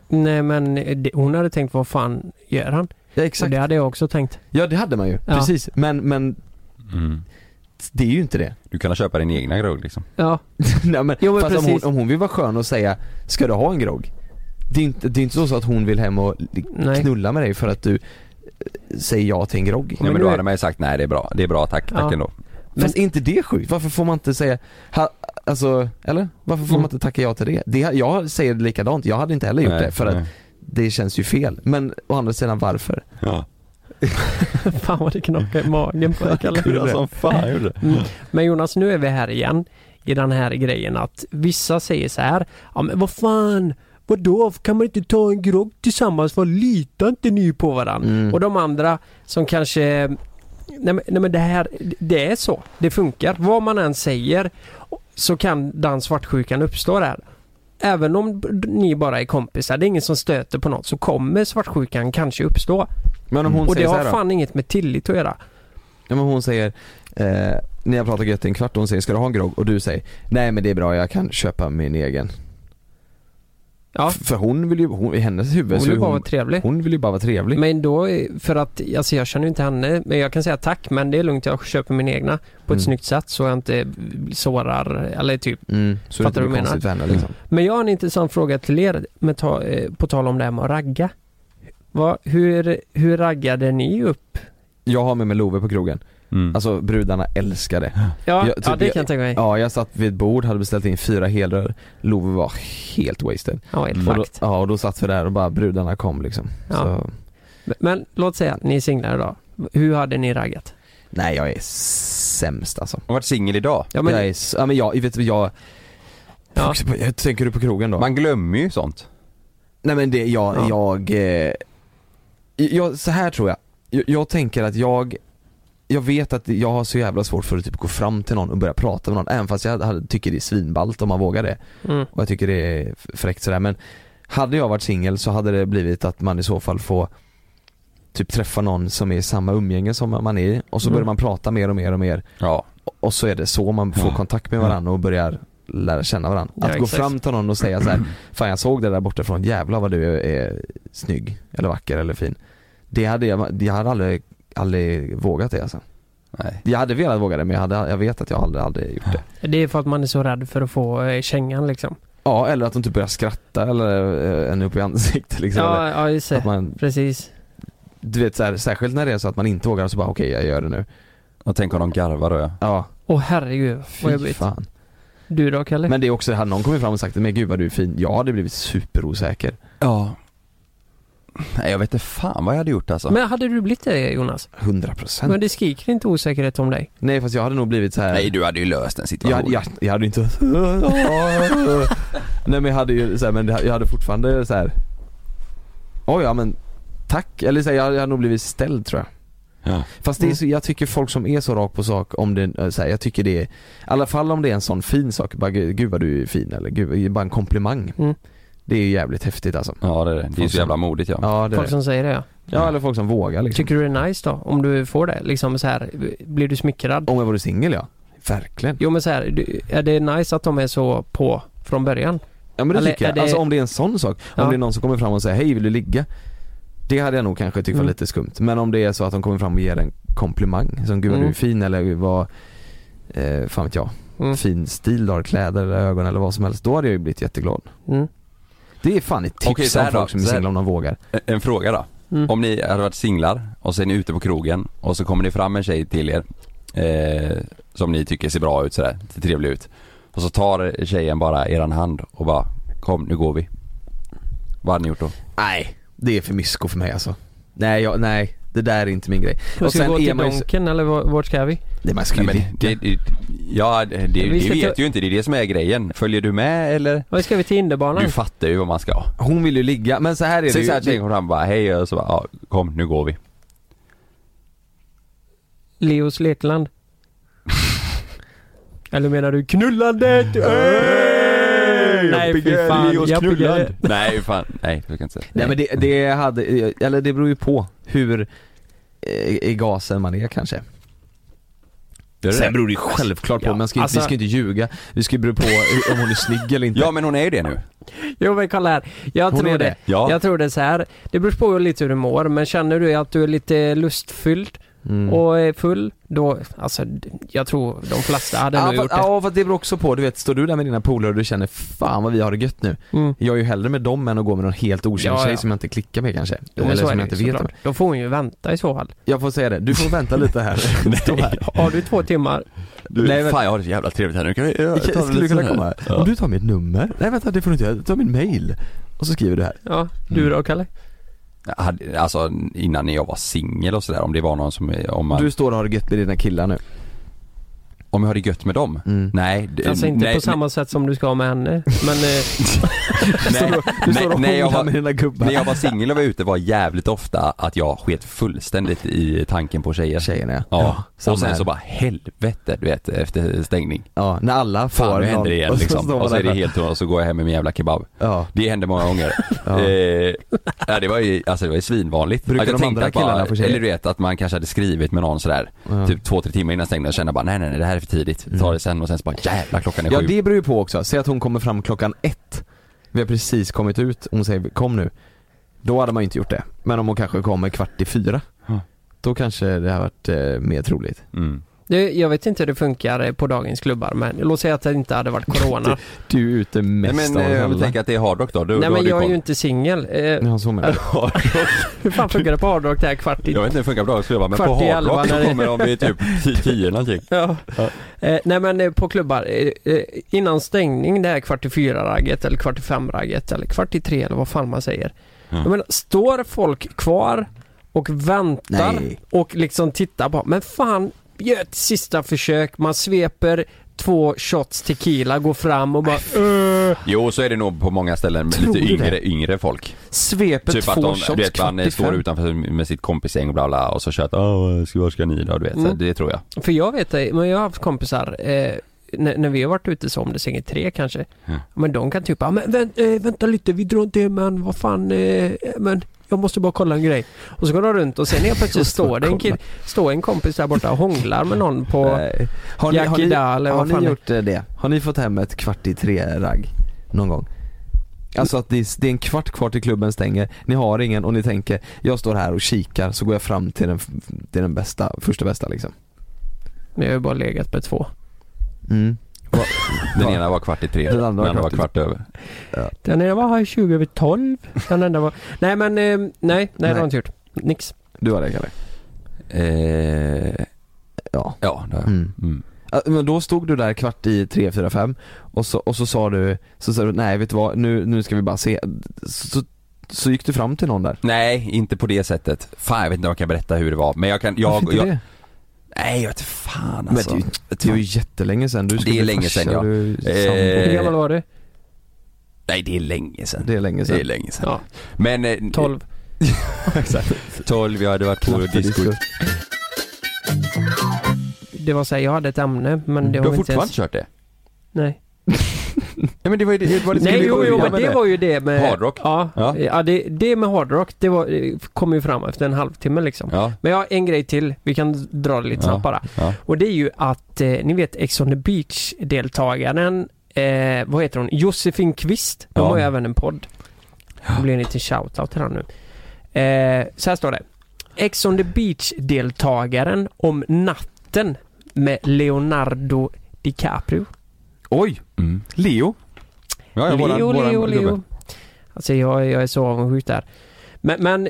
Nej men det, hon hade tänkt, vad fan gör han? Ja Och exakt, det hade jag också tänkt. ja det hade man ju, Ja. precis men, men Mm. det är ju inte det Du kan köpa din egna grogg liksom. Ja. Nej, men, Jo, men fast om hon, om hon vill vara skön och säga, ska du ha en grogg? Det är inte, det är inte så, att hon vill hem och Nej. knulla med dig för att du eh, säger ja till en grogg Ja, men då hade man ju sagt nej det är bra, det är bra tack, tack Ja. ändå. Fast är inte det sjukt? Varför får man inte säga, ha, alltså, eller? Varför får Mm. man inte tacka ja till det? det? Jag säger likadant, jag hade inte heller gjort Nej, det för att nej. det känns ju fel. Men å andra sidan varför? Ja. fan vad det knockar i magen på dig Kalle. Som fan gjorde. Mm. Men Jonas, nu är vi här igen i den här grejen att vissa säger så här, ja men vad fan, vadå, kan man inte ta en grogg tillsammans? Vad litar inte ni på varandra? Mm. Och de andra som kanske, nej men, nej men det här, det är så, det funkar. Vad man än säger så kan den svartsjukan uppstå där. Även om ni bara är kompisar, det är ingen som stöter på något, så kommer svartsjukan kanske uppstå. Men om hon Och det har här då? fan inget med tillit att göra. Ja, men hon säger, eh, ni har pratat gött i en kvart hon säger ska du ha en grogg? Och du säger, nej men det är bra jag kan köpa min egen. Ja. För hon vill ju, hon, i hennes huvud Hon vill ju bara hon, vara trevlig. hon vill ju bara vara trevlig. Men då, för att, alltså jag känner ju inte henne, men jag kan säga tack men det är lugnt, jag köper min egna på ett Mm. snyggt sätt så jag inte sårar, eller typ. Mm, så Fattar du vad jag för henne liksom. Men jag har en intressant fråga till er, med ta, eh, på tal om det här med att ragga. Vad, hur, hur raggade ni upp? Jag har med mig Love på krogen. Mm. Alltså brudarna älskar det. Ja, Jag- ja typ det jag- kan jag tänka mig. Ja, jag satt vid ett bord, hade beställt in fyra helrör. Love var helt wasted. Ja, helt Och då, ja, och då satt vi där och bara brudarna kom liksom. Ja. Så, Men, men låt säga att ni är singlar idag. Hur hade ni raggat? nej jag är sämst alltså. Har varit singel idag. Ja men, jag är, ja men jag, vet du, jag, Ja. jag tänker du på krogen då? Man glömmer ju sånt. Nej men det, jag, Ja. jag, eh, jag, så här tror jag. jag. Jag tänker att jag, jag vet att jag har så jävla svårt för att typ gå fram till någon och börja prata med någon, även fast jag hade, tycker det är svinballt om man vågar det. mm, Och jag tycker det är fräckt sådär men hade jag varit singel så hade det blivit att man i så fall får typ träffa någon som är i samma umgänge som man är i och så Mm. börjar man prata mer och mer och mer Ja. och så är det så man får Ja. kontakt med varandra och börjar lära känna varandra. Ja, att gå exakt. fram till någon och säga så här, fan jag såg det där borta från jävlar vad du är, är snygg, eller vacker eller fin. Det hade jag, jag hade aldrig, aldrig vågat det alltså. Nej. Jag hade velat våga det men jag, hade, jag vet att jag aldrig hade gjort det. Det är för att man är så rädd för att få eh, kängan liksom. Ja, eller att de typ börjar skratta eller eh, en upp i ansiktet liksom. Ja, ja just det. att man, Precis. du vet så här, särskilt när det är så att man inte vågar så bara okej jag gör det nu. Och tänk om de garvar då ja. Ja, Åh herregud vad fy jobbigt. fan. Du då Kalle? Men det är också, hade någon kommit fram och sagt men gud vad du är fin, jag hade blivit superosäker. Ja. Nej jag vet inte fan vad jag hade gjort alltså. Men hade du blivit det Jonas? 100 procent. Men det skriker inte osäkerhet om dig? Nej fast jag hade nog blivit så här. Nej du hade ju löst den jag, situationen. jag, jag hade inte Nej men jag hade ju så här, men jag hade fortfarande så här. Oj ja men tack, eller så här, jag, jag hade nog blivit ställd tror jag Ja. Fast det är så, jag tycker folk som är så rakt på sak om det, så här, jag tycker det är, i alla fall om det är en sån fin sak, bara gud gud vad du är fin eller gud, bara en komplimang Mm. Det är ju jävligt häftigt alltså Ja det är det. Det är så jävla modigt ja. Ja det är Folk som säger det ja. Ja eller folk som vågar liksom Tycker du det är nice då? Om du får det? Liksom så här, blir du smickrad? Om jag vore singel ja, verkligen Jo men så här, du- är det nice att de är så på från början? Ja men det Eller tycker jag, det- alltså om det är en sån sak, om Ja. det är någon som kommer fram och säger hej vill du ligga? Det hade jag nog kanske tyckt var Mm. lite skumt, men om det är så att de kommer fram och ger en komplimang, som gud vad du Mm. är fin eller vad, eh, fan vet jag, Mm. fin stil du har, kläder eller ögon eller vad som helst, då hade jag ju blivit jätteglad Mm. Det är fan ett tips Okej, så här om folk då, som är så här. singlar om de vågar En- En fråga då. Mm. Om ni hade varit singlar och så är ni ute på krogen och så kommer det fram en tjej till er eh, som ni tycker ser bra ut sådär, ser trevlig ut. Och så tar tjejen bara eran hand och bara kom nu går vi. Vad hade ni gjort då? Nej, det är för mysko för mig alltså Nej, jag, nej, det där är inte min grej Och ska vi gå till man ju så- Donken eller var- vart ska vi? Nej man ska Nej, ju men det, det, ja det, det, Vi det vet ta- ju inte, det är det som är grejen. Följer du med eller? Var ska vi till Hinderbanan? Du fattar ju vad man ska. Hon vill ju ligga, men så här är det Säg ju såhär tjejen kommer fram och bara hej och så bara ja, kom nu går vi. Leos Lekland? eller menar du knullandet? Nej fy fan, jag piggade. Nej fan, nej det kan inte säga. Nej men det, det hade, eller det beror ju på hur eh, i gasen man är kanske det Sen det? beror det ju självklart på, Ja, man ska, alltså- vi ska inte ljuga Vi ska ju bero på om hon är snygg eller inte Ja men hon är ju det nu. Jo men kolla här. Jag Hon tror är det. det. Ja. Jag tror det är så här. Det beror på lite hur du mår men känner du att du är lite lustfylld mm. och är full då, alltså jag tror de flesta hade Ja nog för, gjort det. ja för det beror också på, du vet, står du där med dina polare och du känner fan vad vi har det gött nu Mm. Jag är ju hellre med dem än att gå med någon helt okänd Ja, tjej ja. som jag inte klickar med kanske Jo, Eller som jag inte vet om. Då får hon ju vänta i så fall. Jag får säga det, du får vänta lite här här Har du två timmar? Du, Nej, men- fan jag har det så jävla trevligt här nu, kan vi göra- ta Skulle du kunna så här? komma här? Ja. Om du tar mitt nummer? Nej vänta det får du inte göra, ta min mail Och så skriver du här Ja, du då Kalle? Alltså innan jag var singel och sådär, om det var någon som, om man, Du står och har det gött med dina killar nu om jag har det gött med dem? Mm. Nej, Alltså inte nej, på samma sätt som du ska med henne, men eh, nej, Du står nej, och när jag var, med dina gubbar när jag var singel och var ute var jävligt ofta att jag sket fullständigt i tanken på tjejer. Tjejerna ja. Ja, samma och sen här. så bara helvete du vet efter stängning. Ja, när alla får Fan nu händer det igen och så liksom. Och så är det helt tomt och så går jag hem med min jävla kebab. Ja, Det hände många gånger. Ja. eh, ja, det var ju, alltså det var ju svinvanligt. Brukar Att jag de andra bara, killarna tjejer? Eller du vet att man kanske hade skrivit med någon sådär, Ja. typ två, tre timmar innan stängning och kände bara nej nej nej det här är för tidigt, vi tar det sen och sen så bara jävlar klockan är ja sju. det beror ju på också, säg att hon kommer fram klockan ett Vi har precis kommit ut, hon säger kom nu Då hade man ju inte gjort det, men om hon kanske kommer kvart i fyra Ja. Då kanske det har varit eh, mer troligt Mm. det, jag vet inte hur det funkar eh, på dagens klubbar, men låt säga att det inte hade varit corona. Du är ute Nej, mest men av alla tänker att det är hardrock då, då, Nej då men du jag är ju inte singel. Eh, Ja så menar jag hur fan funkar det på hardrock där kvart i Jag vet inte hur det funkar på dagsklubbar men på Kvart i elva hardrock när så det- kommer de vid typ 10 någonting. Ja. Eh, nej men eh, på klubbar, eh, eh, innan stängning det är kvart i fyra-ragget eller kvart i fem-ragget eller kvart i tre eller vad fan man säger. Ja. Jag menar, står folk kvar och väntar Nej. och liksom tittar på, men fan, gör ett sista försök, man sveper två shots tequila, går fram och bara "Öh." Jo så är det nog på många ställen med lite yngre, yngre folk. Svepet Typ att två de, shots du vet man står utanför med sitt kompisgäng och bla bla och så kör att åh, vad ska ni då? Du vet, så Mm. det tror jag. För jag vet det, men jag har haft kompisar eh, när, när vi har varit ute som det säger tre kanske. Ja. Men de kan typ, ja, men vänt, eh, vänta lite, vi drar inte men vad fan, eh, men jag måste bara kolla en grej. Och så går de runt och sen helt plötsligt står det en, kid, står en kompis där borta och hånglar med någon på Nej. Har ni, har Jackie ni, Dahl eller har vad fan ni det är. gjort eh, det? Har ni fått hem ett kvart i tre-ragg någon gång? Alltså att det är, det är en kvart kvar till klubben stänger, ni har ingen och ni tänker jag står här och kikar så går jag fram till den, till den bästa, första bästa liksom. Men jag har ju bara legat med två. Mm. Den ena var kvart i tre, Den den andra var var kvart kvart över. Den ena var här 20 över 12. Den andra var... Nej men, eh, nej, nej, det har jag inte gjort. Nix. Du har det Kalle? Eh, Ja. ja, det har jag. Mm. Mm. Ja, Men då stod du där kvart i tre, fyra, fem och så, och så sa du, så sa du nej vet du vad, nu, nu ska vi bara se. Så, så gick du fram till någon där. Nej, inte på det sättet. Fan jag vet inte om jag kan berätta hur det var men jag kan, jag, Varför inte jag det? Nej jag vet inte fan Men alltså. det, är ju- det är ju jättelänge sedan, du Det skulle är bli länge sedan, ja. du är. Eh, Hur gammal var du? Nej det är länge sedan. Det är länge sedan. Det är länge sedan. Ja, Men... Eh, 12. Exakt. 12, jag hade varit på disco. Det var såhär, jag hade ett ämne men det Du har har vi inte fortfarande ens... kört det? Nej. Nej men det var ju det, var det Nej jo, jo men det var ju det med... Hardrock? Ja, Ja. ja. det, det med hardrock, det var, det kom ju fram efter en halvtimme liksom. Ja. Men jag har en grej till, vi kan dra det lite Ja. snabbt bara. Ja. Och det är ju att, eh, ni vet Ex on the Beach-deltagaren, eh, vad heter hon? Josefin Kvist. De Ja. har ju även en podd. Det blir en liten shoutout till den nu. Eh, så här står det. Ex on the Beach-deltagaren om natten med Leonardo DiCaprio. Oj! Mm. Leo? Ja, ja, Leo, våran- våran Leo, Leo. gubbe. Alltså jag, jag är så avundsjuk där. Men, men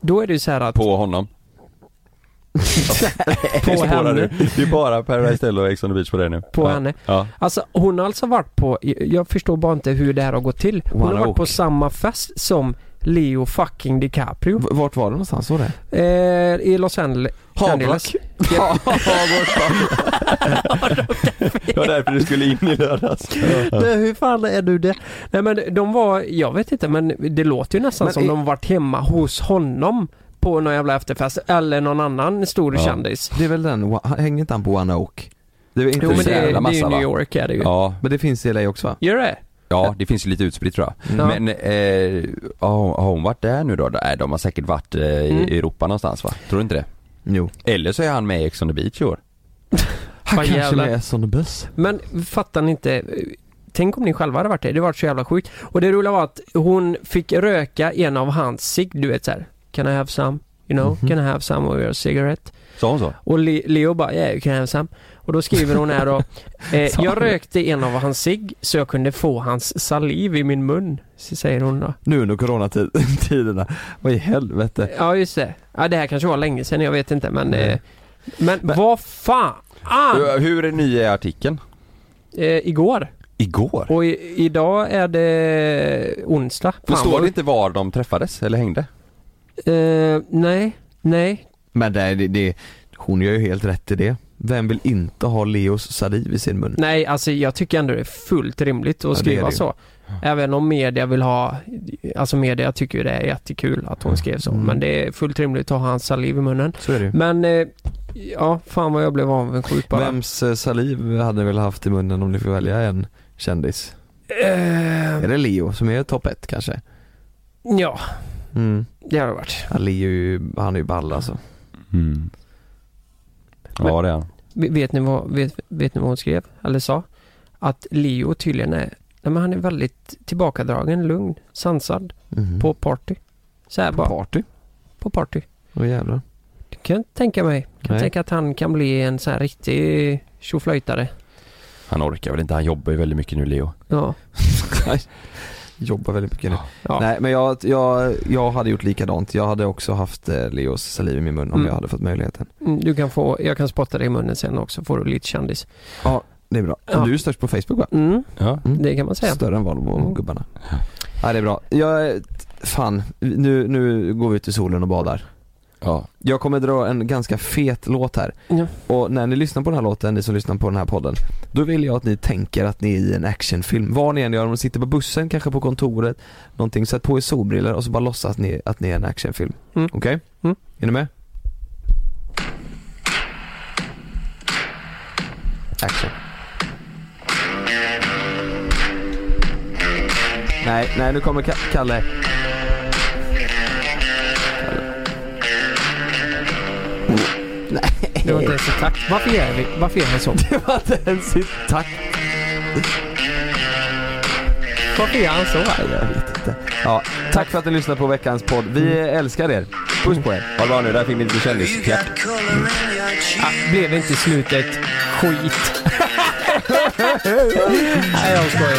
då är det ju så här att... På honom? på henne. Det är bara Paradise Hotel och Ex on the Beach på det nu. På ja. henne. Ja. Alltså hon har alltså varit på, jag förstår bara inte hur det här har gått till. Hon har Wanna varit på åka. samma fest som Leo fucking DiCaprio. V- Vart var det någonstans var det? Eh, I Los Angeles. Angeles. Det var därför du skulle in i lördags. Du, hur fan är du det? Nej men de var, jag vet inte men det låter ju nästan Men som i- de varit hemma hos honom på någon jävla efterfest eller någon annan stor Ja. kändis. Det är väl den, hänger inte han på One Oak? Det är inte Jo men det, jävla är- det är massa, New? York är det ju. Ja, Men det finns i LA också va? Gör det? Ja det finns ju lite utspritt tror jag. Ja. Men, eh, har hon varit där nu då? Nej, de har säkert varit eh, i Mm. Europa någonstans va? Tror du inte det? Jo. Eller så är han med i Ex on the Beach i år. Han kanske jävlar. med som the bus. Men fattar ni inte? Tänk om ni själva hade varit det. Det var så jävla sjukt. Och det roliga var att hon fick röka en av hans cigg, du vet såhär. Can I have some? You know? Mhm. Can I have some of your cigarette? Sa hon så? Och Le- Leo bara, yeah you can have some. Och då skriver hon här då. Eh, jag rökte en av hans cigg så jag kunde få hans saliv i min mun. Säger hon då. Nu under coronatiderna. Vad i helvete. Ja just det. Ja det här kanske var länge sedan, jag vet inte men... Eh, men, Men- vad fan! Hur- ny är artikeln? Eh, igår. Igår? Och i, idag är det onsdag. Men Fan, står det inte var de träffades eller hängde? Eh, nej, nej. Men det, det, det, hon gör ju helt rätt i det. Vem vill inte ha Leos saliv i sin mun? Nej, alltså jag tycker ändå det är fullt rimligt Ja, att det är skriva det ju. så. Även om media vill ha, alltså media tycker ju det är jättekul att hon skrev så. Mm. Men det är fullt rimligt att ha hans saliv i munnen. Så är det. Men, eh, ja, fan vad jag blev avundsjuk bara. Vems eh, saliv hade ni väl haft i munnen om ni får välja en kändis? Eh, Är det Leo som är topp ett kanske? ja, Mm. det har det varit. Ja, Leo är ju, han är ju ball alltså. Mm. Ja det är. Vet ni, vad, vet, vet ni vad hon skrev? Eller sa? Att Leo tydligen är, nej men han är väldigt tillbakadragen, lugn, sansad Mhm. på party. Så här bara, party? på party. Åh jävlar. Det kan jag inte tänka mig. Kan Nej. tänka att han kan bli en sån här riktig tjoflöjtare. Han orkar väl inte, han jobbar ju väldigt mycket nu Leo. Ja. Jobbar väldigt mycket nu. ja. Nej men jag, jag, jag hade gjort likadant. Jag hade också haft eh, Leos saliv i min mun om Mm. jag hade fått möjligheten. Mm, Du kan få, jag kan spotta dig i munnen sen också, får du lite kändis. Ja, det är bra. Ja. Du är störst på Facebook va? Mm, Ja. Mm. det kan man säga. Större än Volvo och Mm. gubbarna. Ja det är bra. Jag, fan, nu, nu går vi ut i solen och badar. Ja. Jag kommer dra en ganska fet låt här. Ja. Och när ni lyssnar på den här låten, ni som lyssnar på den här podden, då vill jag att ni tänker att ni är i en actionfilm. Vad ni än gör, om ni sitter på bussen, kanske på kontoret, någonting, sätt på er solbrillor och så bara låtsas att ni, att ni är en actionfilm. Mm. Okej? Mm. Är ni med? Action. Nej, nej nu kommer Ka- Kalle. Det var inte ens i takt. Varför gör, vi, varför gör han så? Det var inte ens i takt. Varför gör han så? Nej, jag vet inte. Ja, tack för att ni lyssnade på veckans podd. Vi älskar er. Puss på er. Ha det bra nu, där fick ni lite kändisfjärt. Ah, blev inte slutet skit? Nej, jag skojar.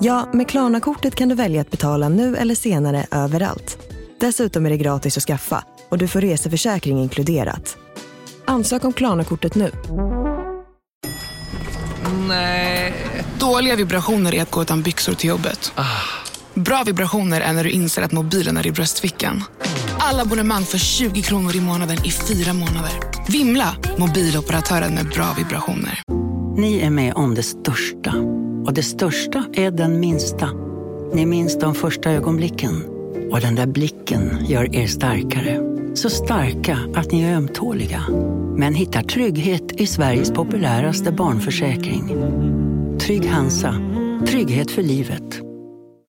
Ja, med Klarna-kortet kan du välja att betala nu eller senare överallt. Dessutom är det gratis att skaffa och du får reseförsäkring inkluderat. Ansök om Klarna-kortet nu. Nej. Dåliga vibrationer är att gå utan byxor till jobbet. Bra vibrationer är när du inser att mobilen är i bröstfickan. Alla abonnemang för 20 kronor i månaden i fyra månader. Vimla! Mobiloperatören med bra vibrationer. Ni är med om det största. Och det största är den minsta. Ni minns de första ögonblicken. Och den där blicken gör er starkare. Så starka att ni är ömtåliga. Men hittar trygghet i Sveriges populäraste barnförsäkring. Trygg Hansa. Trygghet för livet.